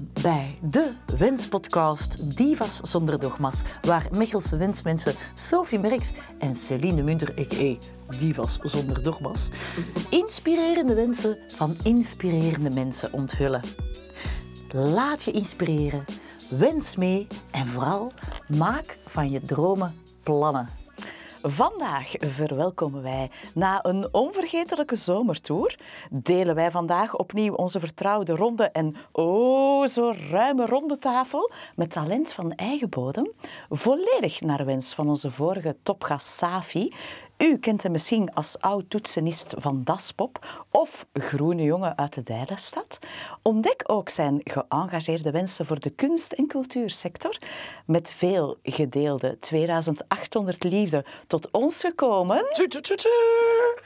Bij de Wenspodcast Divas zonder dogma's, waar Mechelse wensmensen Sophie Merks en Celine Munter, a.k.a. Divas zonder dogma's, inspirerende wensen van inspirerende mensen onthullen. Laat je inspireren, wens mee en vooral maak van je dromen plannen. Vandaag verwelkomen wij na een onvergetelijke zomertour. Delen wij vandaag opnieuw onze vertrouwde ronde en oh zo ruime ronde tafel met talent van eigen bodem. Volledig naar wens van onze vorige topgast Safi. U kent hem misschien als oud-toetsenist van Daspop of groene jongen uit de Dijlenstad. Ontdek ook zijn geëngageerde wensen voor de kunst- en cultuursector. Met veel gedeelde 2800 liefde tot ons gekomen.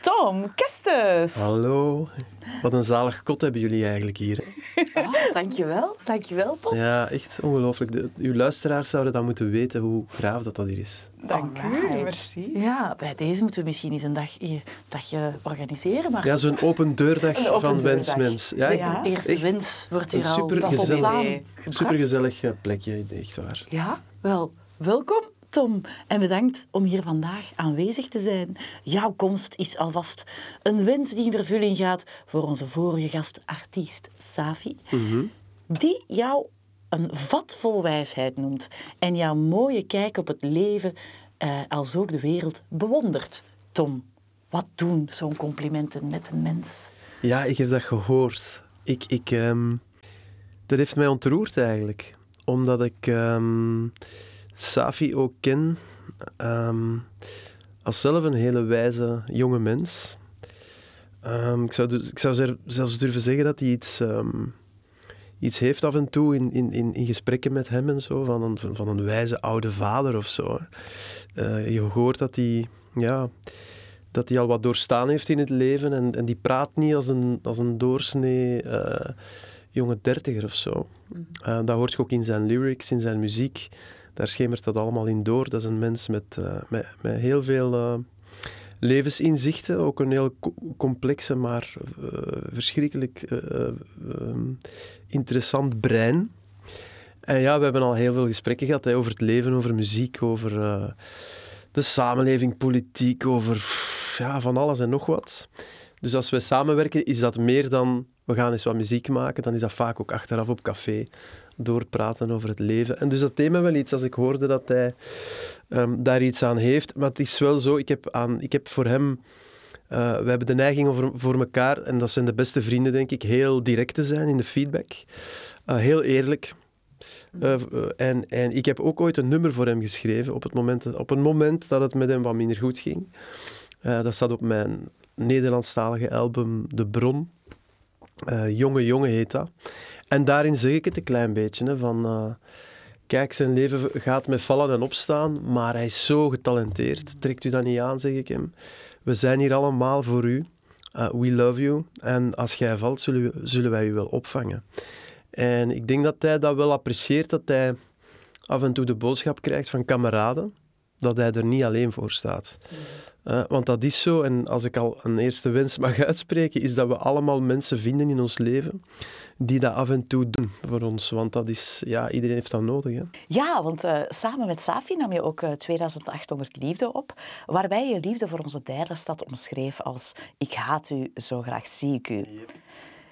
Tom Kestes. Hallo. Wat een zalig kot hebben jullie eigenlijk hier. Oh, dankjewel, dankjewel Tom. Ja, echt ongelooflijk. De- uw luisteraars zouden dan moeten weten hoe graaf dat, dat hier is. Dank u, merci. Ja, bij deze moeten we misschien eens een dag, een dagje organiseren. Maar Ja, zo'n open deurdag Een open van deurdag. Wensmens. Ja, de Ja. eerste echt wens wordt een hier al super spontaan gezellig- gebracht. Supergezellig eh, plekje, echt waar. Ja, wel, welkom Tom. En bedankt om hier vandaag aanwezig te zijn. Jouw komst is alvast een wens die in vervulling gaat voor onze vorige gast, artiest Safi, Mhm. die jou een vat vol wijsheid noemt en jouw mooie kijk op het leven eh, als ook de wereld bewondert. Tom, wat doen zo'n complimenten met een mens? Ja, ik heb dat gehoord. Ik, ik, ehm, dat heeft mij ontroerd eigenlijk. Omdat ik ehm, Safi ook ken ehm, als zelf een hele wijze jonge mens. Ehm, ik, zou dus, ik zou zelfs durven zeggen dat hij iets, ehm, iets heeft af en toe in, in, in, in gesprekken met hem en zo, van een, van een wijze oude vader of zo. Eh, je hoort dat hij, ja, dat hij al wat doorstaan heeft in het leven en, en die praat niet als een, als een doorsnee eh, jonge dertiger of zo. Eh, dat hoort je ook in zijn lyrics, in zijn muziek. Daar schemert dat allemaal in door. Dat is een mens met, eh, met, heel veel eh, levensinzichten. Ook een heel co- complexe, maar eh, verschrikkelijk eh, eh, ehm, interessant brein. En ja, we hebben al heel veel gesprekken gehad hè, over het leven, over muziek, over de samenleving, politiek, over ja, van alles en nog wat. Dus als wij samenwerken, is dat meer dan we gaan eens wat muziek maken. Dan is dat vaak ook achteraf op café doorpraten over het leven. En dus dat me wel iets als ik hoorde dat hij ehm, daar iets aan heeft. Maar het is wel zo, ik heb, aan, ik heb voor hem... eh, we hebben de neiging over, voor elkaar, en dat zijn de beste vrienden, denk ik, heel direct te zijn in de feedback. Eh, heel eerlijk. Eh, eh, en, en ik heb ook ooit een nummer voor hem geschreven op, het moment, dat- op een moment dat het met hem wat minder goed ging. Dat staat op mijn Nederlandstalige album De Bron. Jonge Jonge heet dat. En daarin zeg ik het een klein beetje. Hè, van, eh, kijk, zijn leven gaat met vallen en opstaan, maar hij is zo getalenteerd. Trekt u dat niet aan, zeg ik hem. We zijn hier allemaal voor u. Uh, we love you. En als jij valt, zullen, wij u wel opvangen. En ik denk dat hij dat wel apprecieert, dat hij af en toe de boodschap krijgt van kameraden, dat hij er niet alleen voor staat. Eh, want dat is zo, en als ik al een eerste wens mag uitspreken, is dat we allemaal mensen vinden in ons leven die dat af en toe doen voor ons. Want dat is, ja, iedereen heeft dat nodig. Hè? Ja, want eh, samen met Safi nam je ook eh, 2800 liefde op, waarbij je liefde voor onze Dijlenstad omschreef als ik haat u, zo graag zie ik u.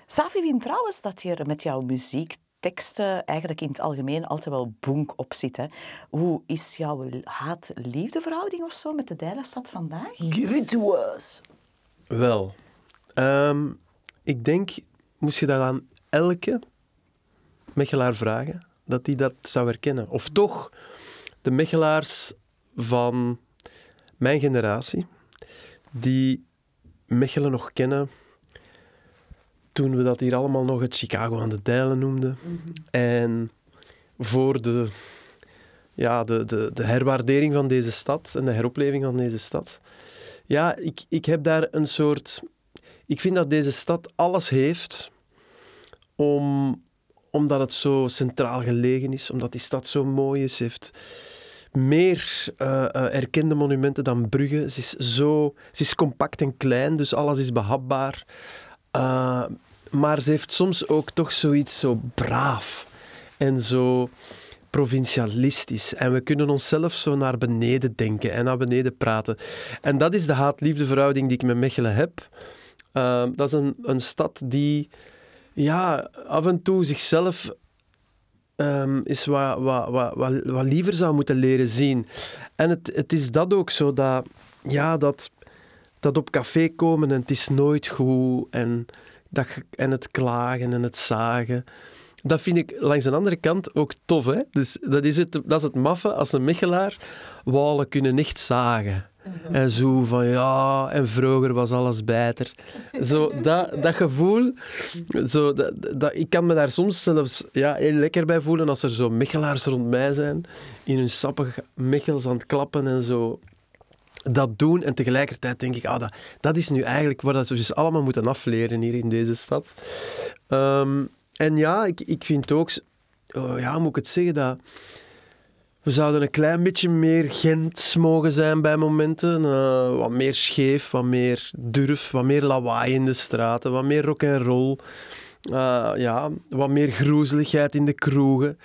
Safi vindt trouwens dat je met jouw muziekteksten eigenlijk in het algemeen altijd wel bonk op zit. Hè. Hoe is jouw haat-liefdeverhouding of zo met de Dijlenstad vandaag? Give it to us. Wel, ehm, ik denk, moest je dat aan elke Mechelaar vragen, dat die dat zou herkennen. Of toch, de Mechelaars van mijn generatie, die Mechelen nog kennen toen we dat hier allemaal nog het Chicago aan de Dijlen noemden. En voor de, ja, de, de, de herwaardering van deze stad en de heropleving van deze stad. Ja, ik, ik heb daar een soort... Ik vind dat deze stad alles heeft om, omdat het zo centraal gelegen is, omdat die stad zo mooi is, heeft meer eh, eh, erkende monumenten dan Brugge. Ze is, zo, ze is compact en klein, dus alles is behapbaar. Eh, maar ze heeft soms ook toch zoiets zo braaf en zo provincialistisch. En we kunnen onszelf zo naar beneden denken en naar beneden praten. En dat is de haat-liefde verhouding die ik met Mechelen heb. Dat is een, een stad die ja, af en toe zichzelf um, is wat, wat, wat, wat, wat liever zou moeten leren zien. En het, het is dat ook zo, dat, ja, dat, dat op café komen en het is nooit goed en, dat, en het klagen en het zagen. Dat vind ik langs de andere kant ook tof. Hè? Dus dat is het, dat is het maffe als een Michelaar walen kunnen niet zagen. Mhm. En zo van ja, en vroeger was alles beter. Zo, dat, dat gevoel, zo, dat, dat, ik kan me daar soms zelfs ja, heel lekker bij voelen als er zo Michelaars rond mij zijn, in hun sappig Michels aan het klappen en zo dat doen. En tegelijkertijd denk ik, ah, dat, dat is nu eigenlijk wat we dus allemaal moeten afleren hier in deze stad. Um, en ja, ik, ik vind ook, oh, ja, moet ik het zeggen, dat we zouden een klein beetje meer Gent mogen zijn bij momenten. Uh, wat meer scheef, wat meer durf, wat meer lawaai in de straten, wat meer rock en roll. Uh, ja, wat meer groezeligheid in de kroegen.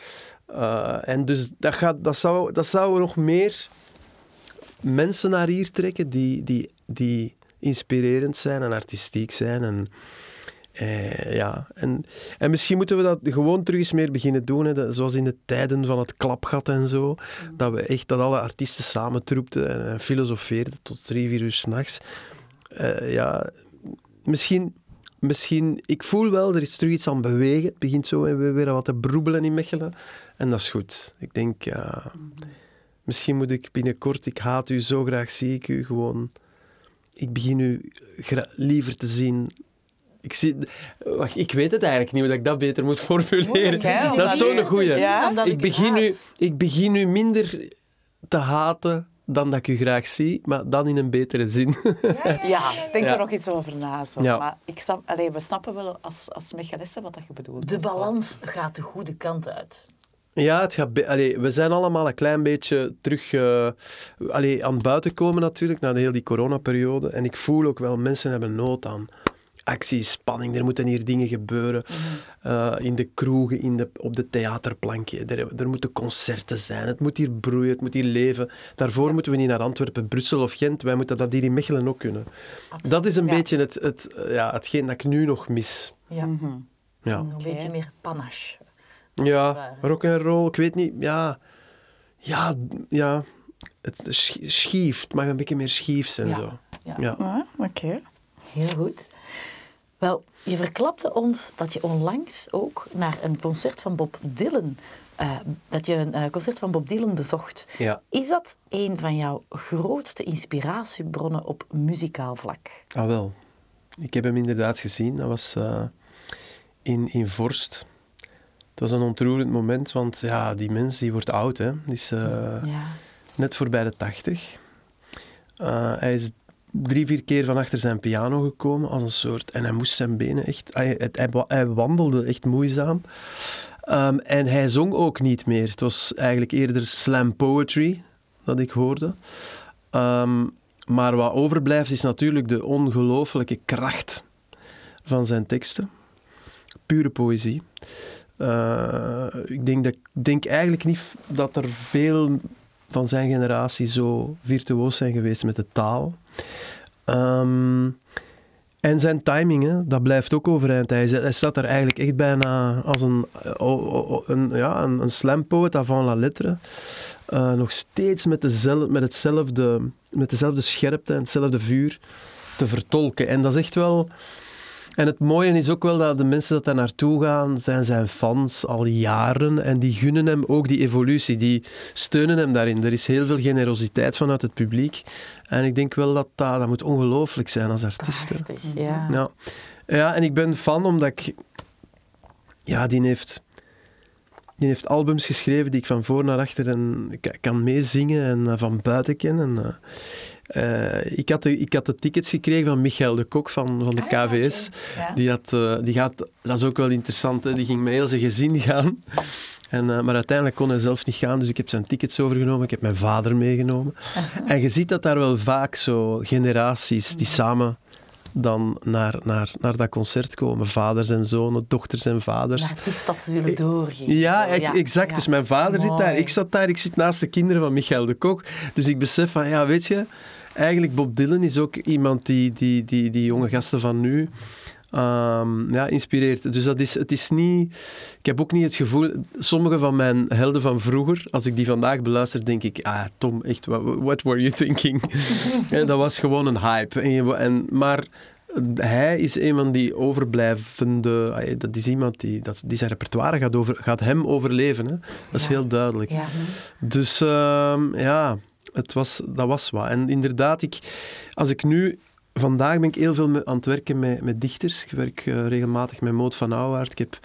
Uh, en dus dat, gaat, dat, zou, dat zou nog meer mensen naar hier trekken die, die, die inspirerend zijn en artistiek zijn. En, eh, ja. en, en misschien moeten we dat gewoon terug eens meer beginnen doen. Hè. zoals in de tijden van het klapgat en zo. Mm. Dat we echt dat alle artiesten samentroepten en, en filosofeerden tot drie, vier uur s'nachts. Uh, ja, misschien, misschien... Ik voel wel, er is terug iets aan bewegen. Het begint zo weer, weer wat te broebelen in Mechelen. En dat is goed. Ik denk, ja... Misschien moet ik binnenkort, ik haat u zo graag, zie ik u gewoon... Ik begin u liever te zien ik, zie, wacht, ik weet het eigenlijk niet hoe ik dat beter moet formuleren. Dat is, zo'n goeie. Ja, ik, begin u, ik begin u minder te haten dan dat ik u graag zie, maar dan in een betere zin. Ja, ja, denk er nog iets over na. Zo. Maar ik snap, allez, we snappen wel als, als mechanisten wat dat je bedoelt. De balans gaat de goede kant uit. Ja, het gaat allee, we zijn allemaal een klein beetje terug uh, allee, aan het buiten komen natuurlijk, na de hele die coronaperiode. En ik voel ook wel, mensen hebben nood aan actie, spanning. Er moeten hier dingen gebeuren. Mhm. Eh, in de kroegen, in de, op de theaterplankje. Er, er, moeten concerten zijn. Het moet hier broeien, het moet hier leven. Daarvoor moeten we niet naar Antwerpen, Brussel of Gent. Wij moeten dat hier in Mechelen ook kunnen. Dat is een beetje het, het, ja, hetgeen dat ik nu nog mis. Ja. Mhm. ja. Een beetje meer panache. Ja, rock and roll. Ik weet niet. Ja, ja, ja. Het schieft. mag een beetje meer schief zijn. Zo. Ja. ja. Ah, oké. Heel goed. Wel, je verklapte ons dat je onlangs ook naar een concert van Bob Dylan, uh, dat je een uh, concert van Bob Dylan bezocht. Ja. Is dat een van jouw grootste inspiratiebronnen op muzikaal vlak? Ah wel. Ik heb hem inderdaad gezien. Dat was uh, in, in Vorst. Het was een ontroerend moment, want ja, die mens die wordt oud. Hè. Die is ja. net voorbij de tachtig. hij is drie, vier keer van achter zijn piano gekomen als een soort... En hij moest zijn benen echt... Hij, hij, wandelde echt moeizaam. Um, en hij zong ook niet meer. Het was eigenlijk eerder slam poetry dat ik hoorde. Um, maar wat overblijft is natuurlijk de ongelooflijke kracht van zijn teksten. Pure poëzie. Uh, ik denk, dat, denk eigenlijk niet dat er veel van zijn generatie zo virtuoos zijn geweest met de taal. Um, en zijn timing, dat blijft ook overeind. Hij, hij staat er eigenlijk echt bijna als een, een, ja, een, een slam poet avant la lettre. Uh, nog steeds met, dezelfde, met, hetzelfde, met dezelfde scherpte en hetzelfde vuur te vertolken. En dat is echt wel en het mooie is ook wel dat de mensen dat daar naartoe gaan, zijn zijn fans al jaren en die gunnen hem ook die evolutie, die steunen hem daarin. Er is heel veel generositeit vanuit het publiek en ik denk wel dat dat, dat moet ongelooflijk zijn als artiest. Prachtig, ja. ja. Ja, en ik ben fan omdat ik... Ja, die heeft... Die heeft albums geschreven die ik van voor naar achter en, kan meezingen en van buiten ken. En, uh, uh, ik, had de, ik had de tickets gekregen van Michael de Kok van, van de ah, KVS. Die, had, uh, die gaat, dat is ook wel interessant, hè? die ging met heel zijn gezin gaan. En, uh, maar uiteindelijk kon hij zelf niet gaan, dus ik heb zijn tickets overgenomen. Ik heb mijn vader meegenomen. En je ziet dat daar wel vaak zo generaties die samen dan naar, naar, naar dat concert komen. Vaders en zonen, dochters en vaders. Naar die stad te willen doorgeven. Ja, ik- exact. ja. Dus mijn vader zit daar, ik zat daar, ik zit naast de kinderen van Michael de Kok. Dus ik besef van, ja, weet je, eigenlijk Bob Dylan is ook iemand die die, die, die jonge gasten van nu ehm, ja, inspireert. Dus dat is, het is niet... Ik heb ook niet het gevoel... Sommige van mijn helden van vroeger, als ik die vandaag beluister, denk ik, ah, Tom, echt, what, what were you thinking? En dat was gewoon een hype. En, en, maar hij is een van die overblijvende... ah, Dat is iemand die, dat, die zijn repertoire gaat, over, gaat hem overleven. Hè? Dat is Ja. heel duidelijk. Ja. Dus ehm, ja, het was, dat was wat. En inderdaad, ik, als ik nu... Vandaag ben ik heel veel aan het werken met, met dichters. Ik werk eh, regelmatig met Moot van Ouwaard. Ik heb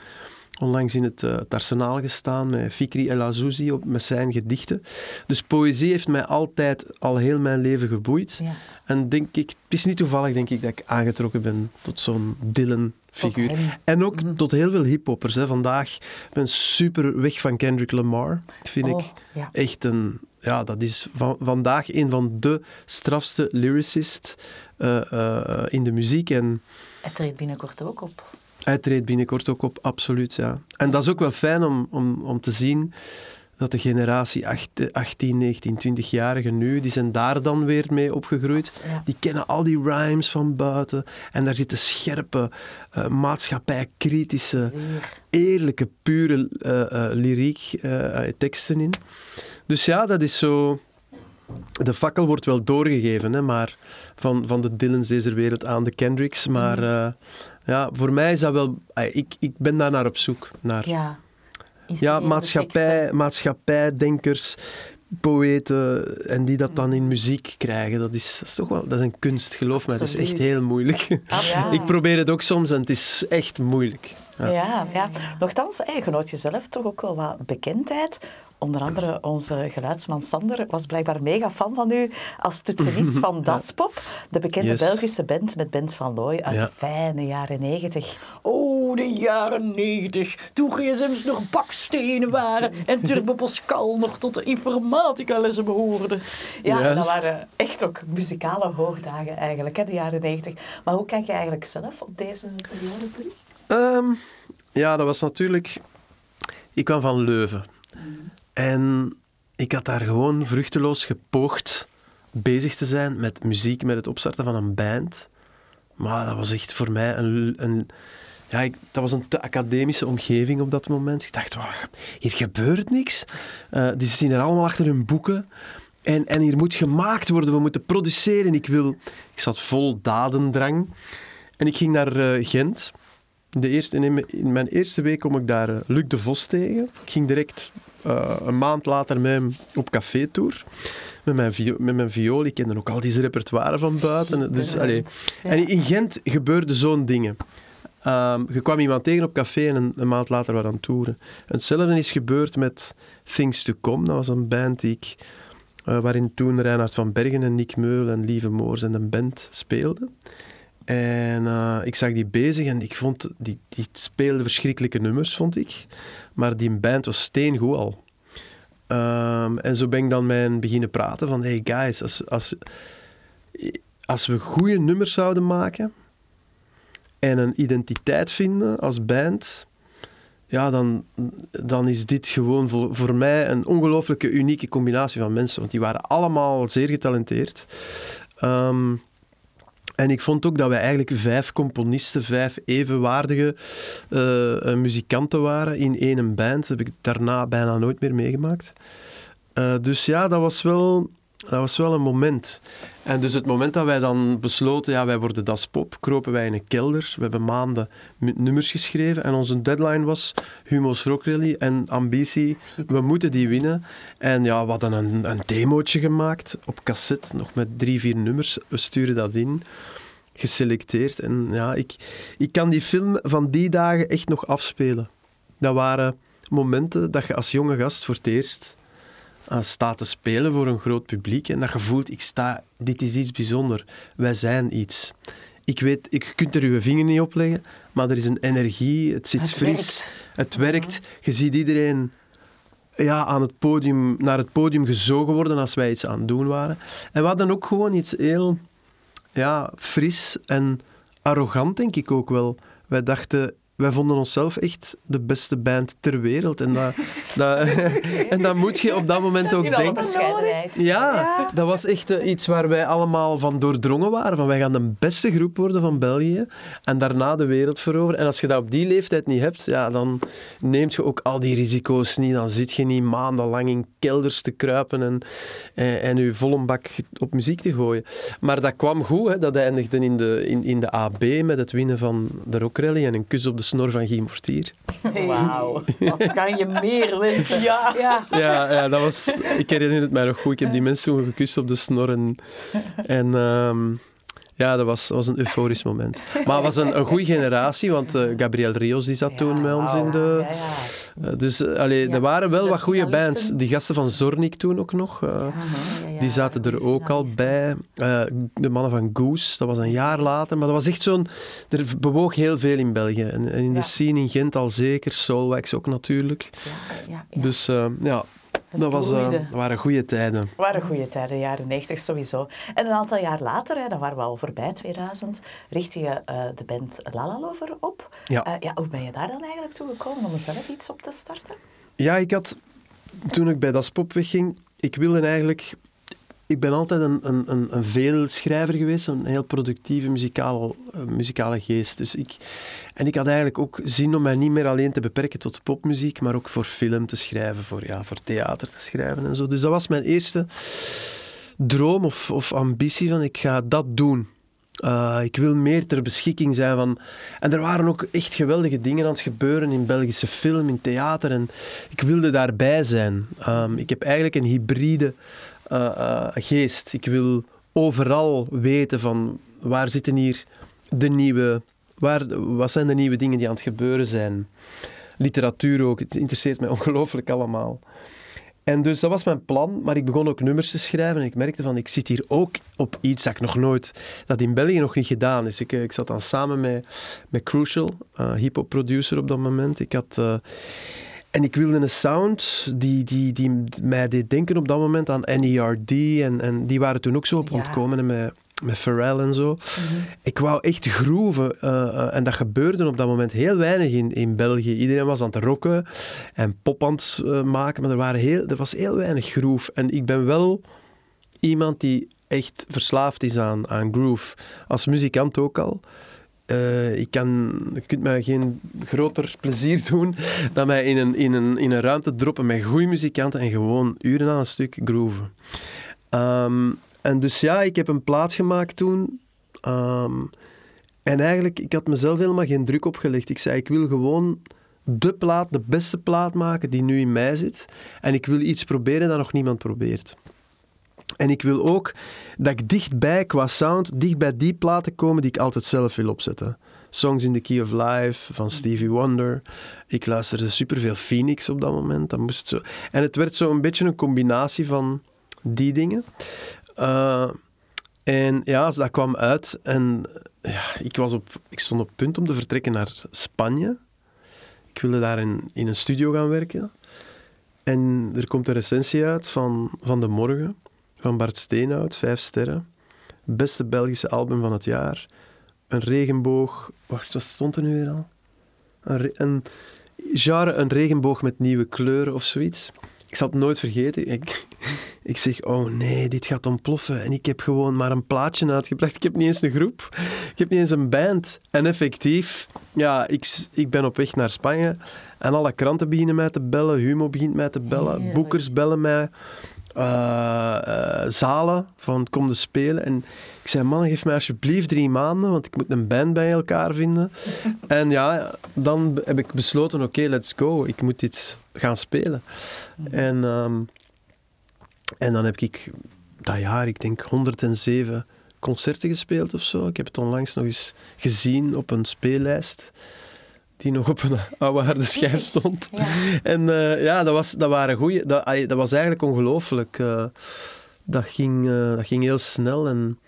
onlangs in het, eh, het arsenaal gestaan met Fikri El Azouzi op, met zijn gedichten. Dus poëzie heeft mij altijd al heel mijn leven geboeid. Ja. En denk ik, het is niet toevallig denk ik dat ik aangetrokken ben tot zo'n Dylan-figuur. Tot hem. En ook Mhm. tot heel veel hiphoppers. Hè. Vandaag ben ik super weg van Kendrick Lamar. Vind Oh, ik ja. echt een... Ja, dat is van, vandaag een van de strafste lyricists eh, eh, in de muziek. En Het treedt binnenkort ook op. hij treedt binnenkort ook op, absoluut, ja. En dat is ook wel fijn om, om, om te zien dat de generatie acht- 18, 19, 20-jarigen nu, die zijn daar dan weer mee opgegroeid. Ja. Die kennen al die rhymes van buiten. En daar zitten scherpe, eh maatschappijkritische, eerlijke, pure eh, lyriek, teksten in. Dus ja, dat is zo... De fakkel wordt wel doorgegeven, hè, maar van, van de Dylans deze wereld aan de Kendricks. Maar eh, ja, voor mij is dat wel... eh, Ik, ik ben daar naar op zoek. Naar, Ja. ja, maatschappij, teksten. maatschappijdenkers, poëten, en die dat dan in muziek krijgen. Dat is, dat is toch wel... Dat is een kunst, geloof mij. Dat is echt heel moeilijk. Ja. Ik probeer het ook soms en het is echt moeilijk. Ja. Ja, ja. Nochtans, je genoot jezelf toch ook wel wat bekendheid. Onder andere onze geluidsman Sander was blijkbaar mega fan van u als toetsenist van Daspop, de bekende Yes. Belgische band met Bent van Looy uit Ja. de fijne jaren negentig. Oh, de jaren negentig, toen gsm's nog bakstenen waren en Turbo Pascal nog tot de informatica-lessen behoorden. Ja, dat waren echt ook muzikale hoogdagen eigenlijk, hè, de jaren negentig. Maar hoe kijk je eigenlijk zelf op deze periode terug? Ehm, ja, dat was natuurlijk... Ik kwam van Leuven. En ik had daar gewoon vruchteloos gepoogd bezig te zijn met muziek, met het opstarten van een band. Maar dat was echt voor mij een... een ja, ik, dat was een te academische omgeving op dat moment. Ik dacht, "Wauw, hier gebeurt niks. Eh, die zitten hier allemaal achter hun boeken. En, en hier moet gemaakt worden, we moeten produceren. Ik, wil, ik zat vol dadendrang. En ik ging naar eh, Gent. De eerste, in, mijn- in mijn eerste week kom ik daar eh, Luc de Vos tegen. Ik ging direct eh, een maand later met hem op café-tour. Met mijn, met mijn viool. Ik kende ook al die repertoire van buiten. Dus, allee. En in Gent gebeurden zo'n dingen. Ehm, je kwam iemand tegen op café en een, een maand later waren we aan het toeren. Hetzelfde is gebeurd met Things to Come. Dat was een band die ik, eh, waarin toen Reinhard van Bergen en Nick Meul en Lieve Moors en een band speelden. En eh, ik zag die bezig en ik vond, die, die speelde verschrikkelijke nummers, vond ik. Maar die band was steengoed al. Ehm, en zo ben ik dan hen beginnen praten van, hey guys, als, als, als we goede nummers zouden maken en een identiteit vinden als band, ja, dan, dan is dit gewoon voor, voor mij een ongelooflijke unieke combinatie van mensen. Want die waren allemaal zeer getalenteerd. Ehm, en ik vond ook dat wij eigenlijk vijf componisten, vijf evenwaardige eh, eh, muzikanten waren in één band. Dat heb ik daarna bijna nooit meer meegemaakt. Eh, dus ja, dat was, wel, dat was wel een moment. En dus het moment dat wij dan besloten, ja, wij worden Das Pop, kropen wij in een kelder. We hebben maanden nummers geschreven en onze deadline was Humo's Rock Rally en ambitie, we moeten die winnen. En ja, we hadden een, een demootje gemaakt op cassette, nog met drie, vier nummers. We sturen dat in, geselecteerd. En ja, ik, ik kan die film van die dagen echt nog afspelen. Dat waren momenten dat je als jonge gast voor het eerst staat te spelen voor een groot publiek en dat je voelt, ik sta, dit is iets bijzonders. Wij zijn iets. Ik weet, ik je kunt er je vinger niet op leggen, maar er is een energie, het zit Het fris, werkt. het werkt. Je ziet iedereen ja, aan het podium, naar het podium gezogen worden als wij iets aan het doen waren. En we hadden ook gewoon iets heel ja, fris en arrogant, denk ik ook wel. Wij dachten, wij vonden onszelf echt de beste band ter wereld. En dat, dat, en dat moet je op dat moment ook denken. Ja, dat was echt eh, iets waar wij allemaal van doordrongen waren. Van wij gaan de beste groep worden van België en daarna de wereld veroveren. En als je dat op die leeftijd niet hebt, ja, dan neemt je ook al die risico's niet. Dan zit je niet maandenlang in kelders te kruipen en, en, en je vol een bak op muziek te gooien. Maar dat kwam goed. Hè. Dat eindigde in de, in, in de AB met het winnen van de Rock Rally en een kus op de snor van Guy Mortier. Wauw. Wat kan je meer wensen? Ja. ja. Ja, ja, dat was, ik herinner het mij nog goed. Ik heb die mensen toen gekust op de snor. En, en ehm, ja, dat was, was een euforisch moment. Maar het was een, een goede generatie, want eh, Gabriel Rios die zat toen met ons in de... Ja. eh, dus eh, allee, Ja, er waren wel wat goede bands. Die gasten van Zornik toen ook nog. die zaten er ook al bij. De mannen van Goose, dat was een jaar later. Maar dat was echt zo'n... Er bewoog heel veel in België. En, en in de scene in Gent al zeker. Soulwax ook natuurlijk. Dus ja, dat, was, eh, dat waren goede tijden. Het waren goede tijden, jaren 90 sowieso. En een aantal jaar later, hè, dan waren we al voorbij 2000, richtte je eh, de band Lala Lover op. Ja. Eh, ja, hoe ben je daar dan eigenlijk toe gekomen om zelf iets op te starten? Ja, ik had... Toen ik bij Das Pop wegging, ik wilde eigenlijk... Ik ben altijd een, een, een, een veelschrijver geweest, een heel productieve muzikale, eh, muzikale geest. Dus ik, en ik had eigenlijk ook zin om mij niet meer alleen te beperken tot popmuziek, maar ook voor film te schrijven, voor, ja, voor theater te schrijven en zo. Dus dat was mijn eerste droom of, of ambitie van ik ga dat doen. Uh, ik wil meer ter beschikking zijn van... En er waren ook echt geweldige dingen aan het gebeuren in Belgische film, in theater. En ik wilde daarbij zijn. Um, ik heb eigenlijk een hybride uh, uh, geest. Ik wil overal weten van waar zitten hier de nieuwe... Waar, wat zijn de nieuwe dingen die aan het gebeuren zijn? Literatuur ook. Het interesseert mij ongelooflijk allemaal. En dus dat was mijn plan, maar ik begon ook nummers te schrijven en ik merkte van, ik zit hier ook op iets dat ik nog nooit, dat in België nog niet gedaan is. Ik, ik zat dan samen met, met Crucial, uh, hip-hop producer op dat moment. Ik had... en ik wilde een sound die, die, die mij deed denken op dat moment aan NERD. En, en die waren toen ook zo op ja. ontkomen en met, met Pharrell en zo. Mm-hmm. Ik wou echt groeven. Uh, uh, en dat gebeurde op dat moment heel weinig in, in België. Iedereen was aan het rocken en pop aan het uh, maken. Maar er, waren heel, er was heel weinig groove. En ik ben wel iemand die echt verslaafd is aan, aan groove. Als muzikant ook al. Uh, ik kan, je kunt mij geen groter plezier doen dan mij in een, in een, in een ruimte droppen met goede muzikanten en gewoon uren aan een stuk grooven. Um, en dus ja, ik heb een plaat gemaakt toen. Um, en eigenlijk, ik had mezelf helemaal geen druk opgelegd. Ik zei, ik wil gewoon de plaat, de beste plaat maken die nu in mij zit. En ik wil iets proberen dat nog niemand probeert. En ik wil ook dat ik dichtbij, qua sound, dicht bij die platen komen die ik altijd zelf wil opzetten. Songs in the Key of Life van Stevie Wonder. Ik luisterde superveel Phoenix op dat moment. Dat moest zo... En het werd zo een beetje een combinatie van die dingen. Uh, en ja, dat kwam uit. En ja, ik, was op, ik stond op punt om te vertrekken naar Spanje. Ik wilde daar in, in een studio gaan werken. En er komt een recensie uit van, van De Morgen van Bart Steenhout, vijf sterren. Beste Belgische album van het jaar. Een regenboog. Wacht, wat stond er nu weer al? Een, een genre, een regenboog met nieuwe kleuren of zoiets. Ik zal het nooit vergeten. Ik, ik zeg, oh nee, dit gaat ontploffen. En ik heb gewoon maar een plaatje uitgebracht. Ik heb niet eens een groep. Ik heb niet eens een band. En effectief, ja, ik, ik ben op weg naar Spanje. En alle kranten beginnen mij te bellen. Humo begint mij te bellen. Boekers bellen mij. Uh, uh, zalen van kom de spelen. En ik zei, man, geef mij alsjeblieft drie maanden, want ik moet een band bij elkaar vinden. en ja, dan heb ik besloten, oké, okay, let's go. Ik moet iets gaan spelen. Mm. En, um, en dan heb ik dat jaar, ik denk 107 concerten gespeeld of zo. Ik heb het onlangs nog eens gezien op een speellijst die nog op een oude harde schijf stond. Ja. En uh, ja, dat, was, dat waren goeie. Dat, dat was eigenlijk ongelooflijk. Uh, dat, ging, uh, dat ging heel snel. En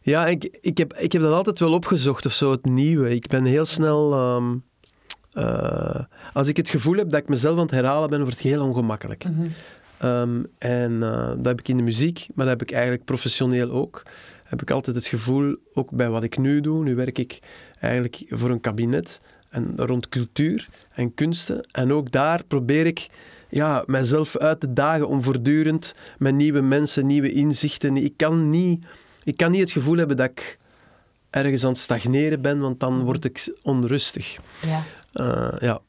ja, ik, ik, heb, ik heb dat altijd wel opgezocht of zo, het nieuwe. Ik ben heel snel. Um, als ik het gevoel heb dat ik mezelf aan het herhalen ben, wordt het heel ongemakkelijk. Mm -hmm. um, en dat heb ik in de muziek, maar dat heb ik eigenlijk professioneel ook. heb ik altijd het gevoel, ook bij wat ik nu doe, nu werk ik eigenlijk voor een kabinet en rond cultuur en kunsten. En ook daar probeer ik ja, mijzelf uit te dagen om voortdurend met nieuwe mensen, nieuwe inzichten. Ik kan niet, ik kan niet het gevoel hebben dat ik ergens aan het stagneren ben, want dan word ik onrustig. Ja. Uh, ja.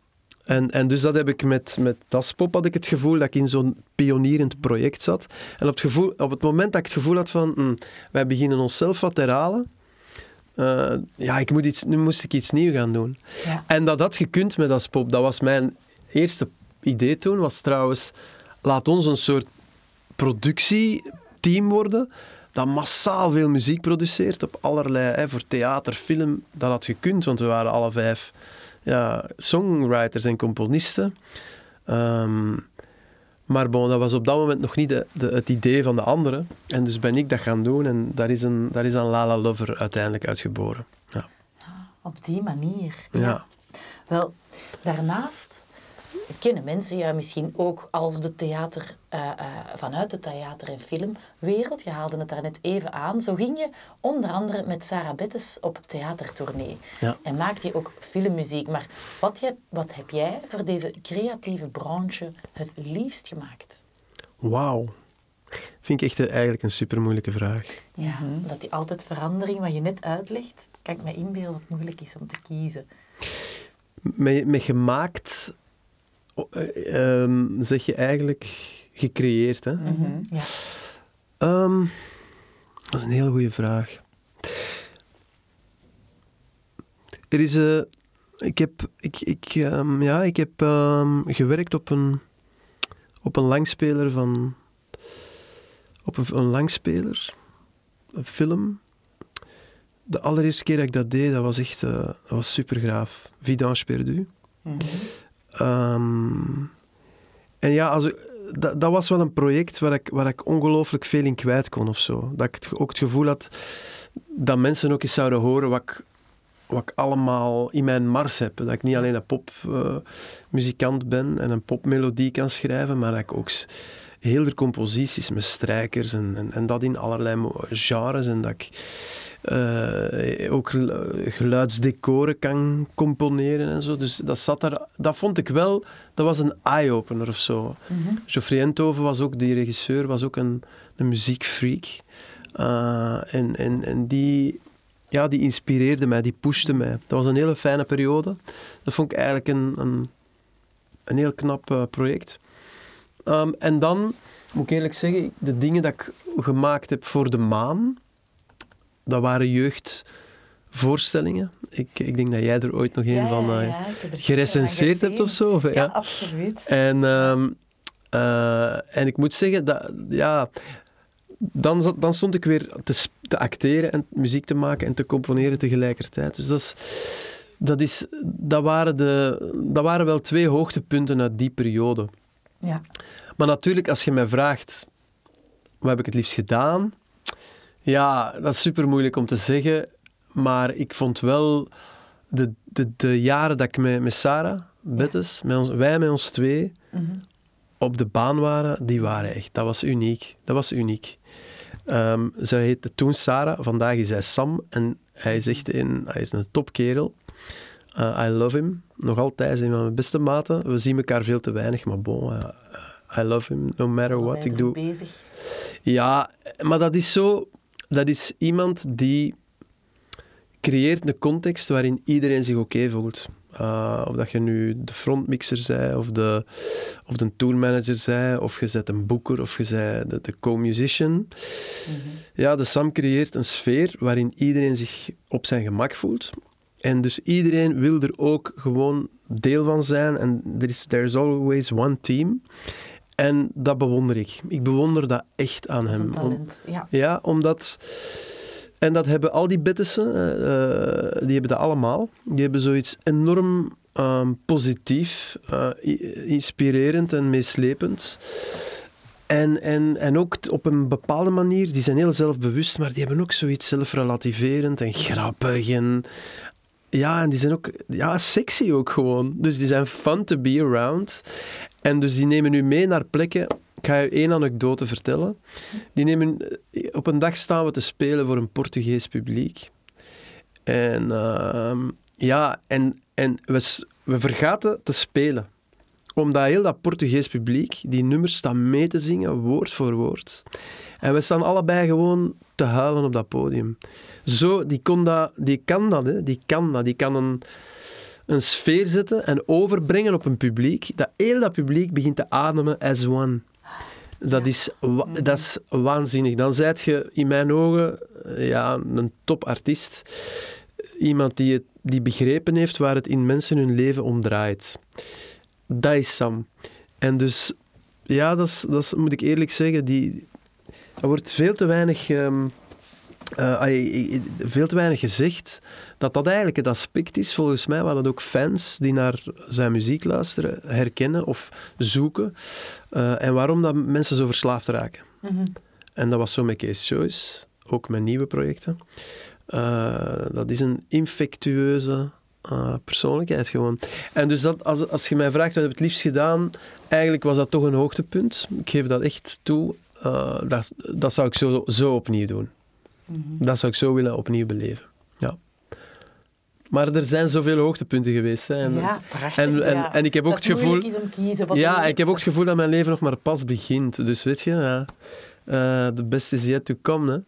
En, en dus dat heb ik met, met Daspop had ik het gevoel dat ik in zo'n pionierend project zat. En op het, gevoel, op het moment dat ik het gevoel had van, hm, wij beginnen onszelf wat te herhalen, uh, ja, ik moet iets, nu moest ik iets nieuws gaan doen. Ja. En dat had gekund met Daspop. Dat was mijn eerste idee toen, was trouwens, laat ons een soort productieteam worden dat massaal veel muziek produceert op allerlei, hè, voor theater, film, dat had gekund, want we waren alle vijf ja, songwriters en componisten. Um, maar bon, dat was op dat moment nog niet de, de, het idee van de anderen. En dus ben ik dat gaan doen en daar is een, daar is een Lala Lover uiteindelijk uitgeboren. Ja. Op die manier. Ja. Wel, daarnaast kennen mensen ja misschien ook als de theater, uh, uh, vanuit de theater- en filmwereld. Je haalde het daar net even aan. Zo ging je onder andere met Sarah Bettes op theatertournee. Ja. En maakte je ook filmmuziek. Maar wat, je, wat heb jij voor deze creatieve branche het liefst gemaakt? Wauw. Vind ik echt eigenlijk een super moeilijke vraag. Ja, mm -hmm. dat die altijd verandering, wat je net uitlegt, kan ik me inbeelden dat het moeilijk is om te kiezen. Met, met gemaakt um, zeg je eigenlijk gecreëerd. Hè? Mm -hmm. ja. um, dat is een heel goede vraag. Er is een. Ik heb, ik, ik, um, ja, ik heb gewerkt op een, op een langspeler van. Op een, een langspeler, een film. De allereerste keer dat ik dat deed, dat was echt uh, dat was super gaaf. Vidange perdu. Mm -hmm. Um, en ja, als, dat, dat, was wel een project waar ik, waar ik ongelooflijk veel in kwijt kon of zo. Dat ik ook het gevoel had dat mensen ook eens zouden horen wat ik, wat ik allemaal in mijn mars heb. Dat ik niet alleen een popmuzikant ben en een popmelodie kan schrijven, maar dat ik ook heel de composities met strijkers en, en, en dat in allerlei genres en dat ik uh, ook geluidsdecoren kan componeren en zo. Dus dat zat daar, dat vond ik wel, dat was een eye-opener of zo. Mm -hmm. Geoffrey Enthoven was ook, die regisseur, was ook een, een muziekfreak. Uh, en, en, en die, ja, die inspireerde mij, die pushte mij. Dat was een hele fijne periode. Dat vond ik eigenlijk een, een, een heel knap uh, project. Um, en dan, moet ik eerlijk zeggen, de dingen dat ik gemaakt heb voor de maan, dat waren jeugdvoorstellingen. Ik, ik denk dat jij er ooit nog een ja, van uh, ja, gerecenseerd hebt of zo. Of, ja, ja, absoluut. En, um, uh, en ik moet zeggen, dat, ja, dan, zat, dan stond ik weer te, te acteren en muziek te maken en te componeren tegelijkertijd. Dus dat, is, dat, is, dat, waren de, dat waren wel twee hoogtepunten uit die periode. Ja. Maar natuurlijk, als je mij vraagt, wat heb ik het liefst gedaan? Ja, dat is super moeilijk om te zeggen. Maar ik vond wel de, de, de jaren dat ik met, met Sarah, Bettes, met ons, wij met ons twee, Mm -hmm. op de baan waren, die waren echt, dat was uniek. Dat was uniek. Um, zij heette toen Sarah, vandaag is hij Sam en hij is echt een, hij is een topkerel. Uh, I love him. Nog altijd zijn we mijn beste maten. We zien elkaar veel te weinig, maar bon, uh, I love him no matter what ik doe. Bezig. Ja, maar dat is zo, dat is iemand die creëert een context waarin iedereen zich oké okay voelt. Uh, of dat je nu de frontmixer zij, of de, of de tourmanager zij, of je zet een boeker, of je bent de, de co-musician. Mm -hmm. Ja, de Sam creëert een sfeer waarin iedereen zich op zijn gemak voelt. En dus iedereen wil er ook gewoon deel van zijn. En there is there's always one team. En dat bewonder ik. Ik bewonder dat echt aan Dat hem. Ja. Ja, omdat... En dat hebben al die Bettessen, uh, die hebben dat allemaal. Die hebben zoiets enorm uh, positief, uh, inspirerend en meeslepend. En, en, en ook op een bepaalde manier, die zijn heel zelfbewust, maar die hebben ook zoiets zelfrelativerend en grappig. En, ja, en die zijn ook ja, sexy ook gewoon. Dus die zijn fun to be around. En dus die nemen u mee naar plekken Ik ga je één anekdote vertellen. Die nemen, op een dag staan we te spelen voor een Portugees publiek. En ehm, ja, en, en we, we vergaten te spelen. Omdat heel dat Portugees publiek die nummers staan mee te zingen, woord voor woord. En we staan allebei gewoon te huilen op dat podium. Zo, die, kon dat, die kan dat, hè. die kan dat. Die kan een, een sfeer zetten en overbrengen op een publiek. Dat heel dat publiek begint te ademen as one. Dat, is, wa- dat is waanzinnig. Dan zijt je in mijn ogen eh, ja, een topartiest. Iemand die, het, die begrepen heeft waar het in mensen hun leven om draait. Dat is Sam. En dus, ja, dat, is, dat is, moet ik eerlijk zeggen, die, er wordt veel te weinig, ehm, eh, veel te weinig gezegd dat dat eigenlijk het aspect is, volgens mij, waar dat ook fans die naar zijn muziek luisteren herkennen of zoeken. eh, en waarom dat mensen zo verslaafd raken. En dat was zo met Case Choice, ook met nieuwe projecten. Eh, dat is een infectueuze eh, persoonlijkheid gewoon. En dus dat, als, als je mij vraagt, wat heb je het liefst gedaan? Eigenlijk was dat toch een hoogtepunt. Ik geef dat echt toe. Eh, dat, dat zou ik zo, zo opnieuw doen. Dat zou ik zo willen opnieuw beleven. Ja. Maar er zijn zoveel hoogtepunten geweest. Hè. En, Ja, prachtig. en, en, ja. en ik heb ook dat het gevoel... moeilijk is om kiezen. Wat Ja, ik heb ook het gevoel dat mijn leven nog maar pas begint. Dus weet je, ja, eh, the best is yet to come. Hè.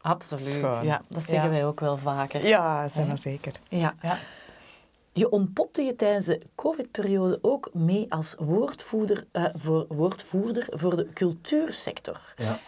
Absoluut. Schoon. Ja, dat zeggen Ja. wij ook wel vaker. Ja, zijn we zeker. Ja. Ja. Je ontpopte je tijdens de COVID-periode ook mee als woordvoerder, eh, voor, woordvoerder voor de cultuursector.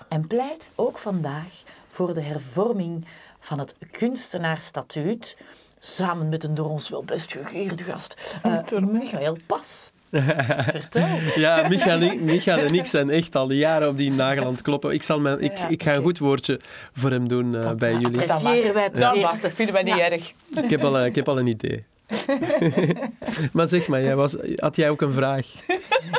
En pleit ook vandaag voor de hervorming van het kunstenaarsstatuut, samen met een door ons wel best gegeerde gast, eh, Michael Pas. Vertel. Ja, Michael, en- Michael en ik zijn echt al jaren op die nagel aan het kloppen. Ik, zal mijn, ik, Ja, ik ga een goed woordje voor hem doen eh, bij jullie. Appreciëren wij het Dat vinden wij niet Ja. erg. Ik heb al, ik heb al een idee. maar zeg maar, jij was, had jij ook een vraag?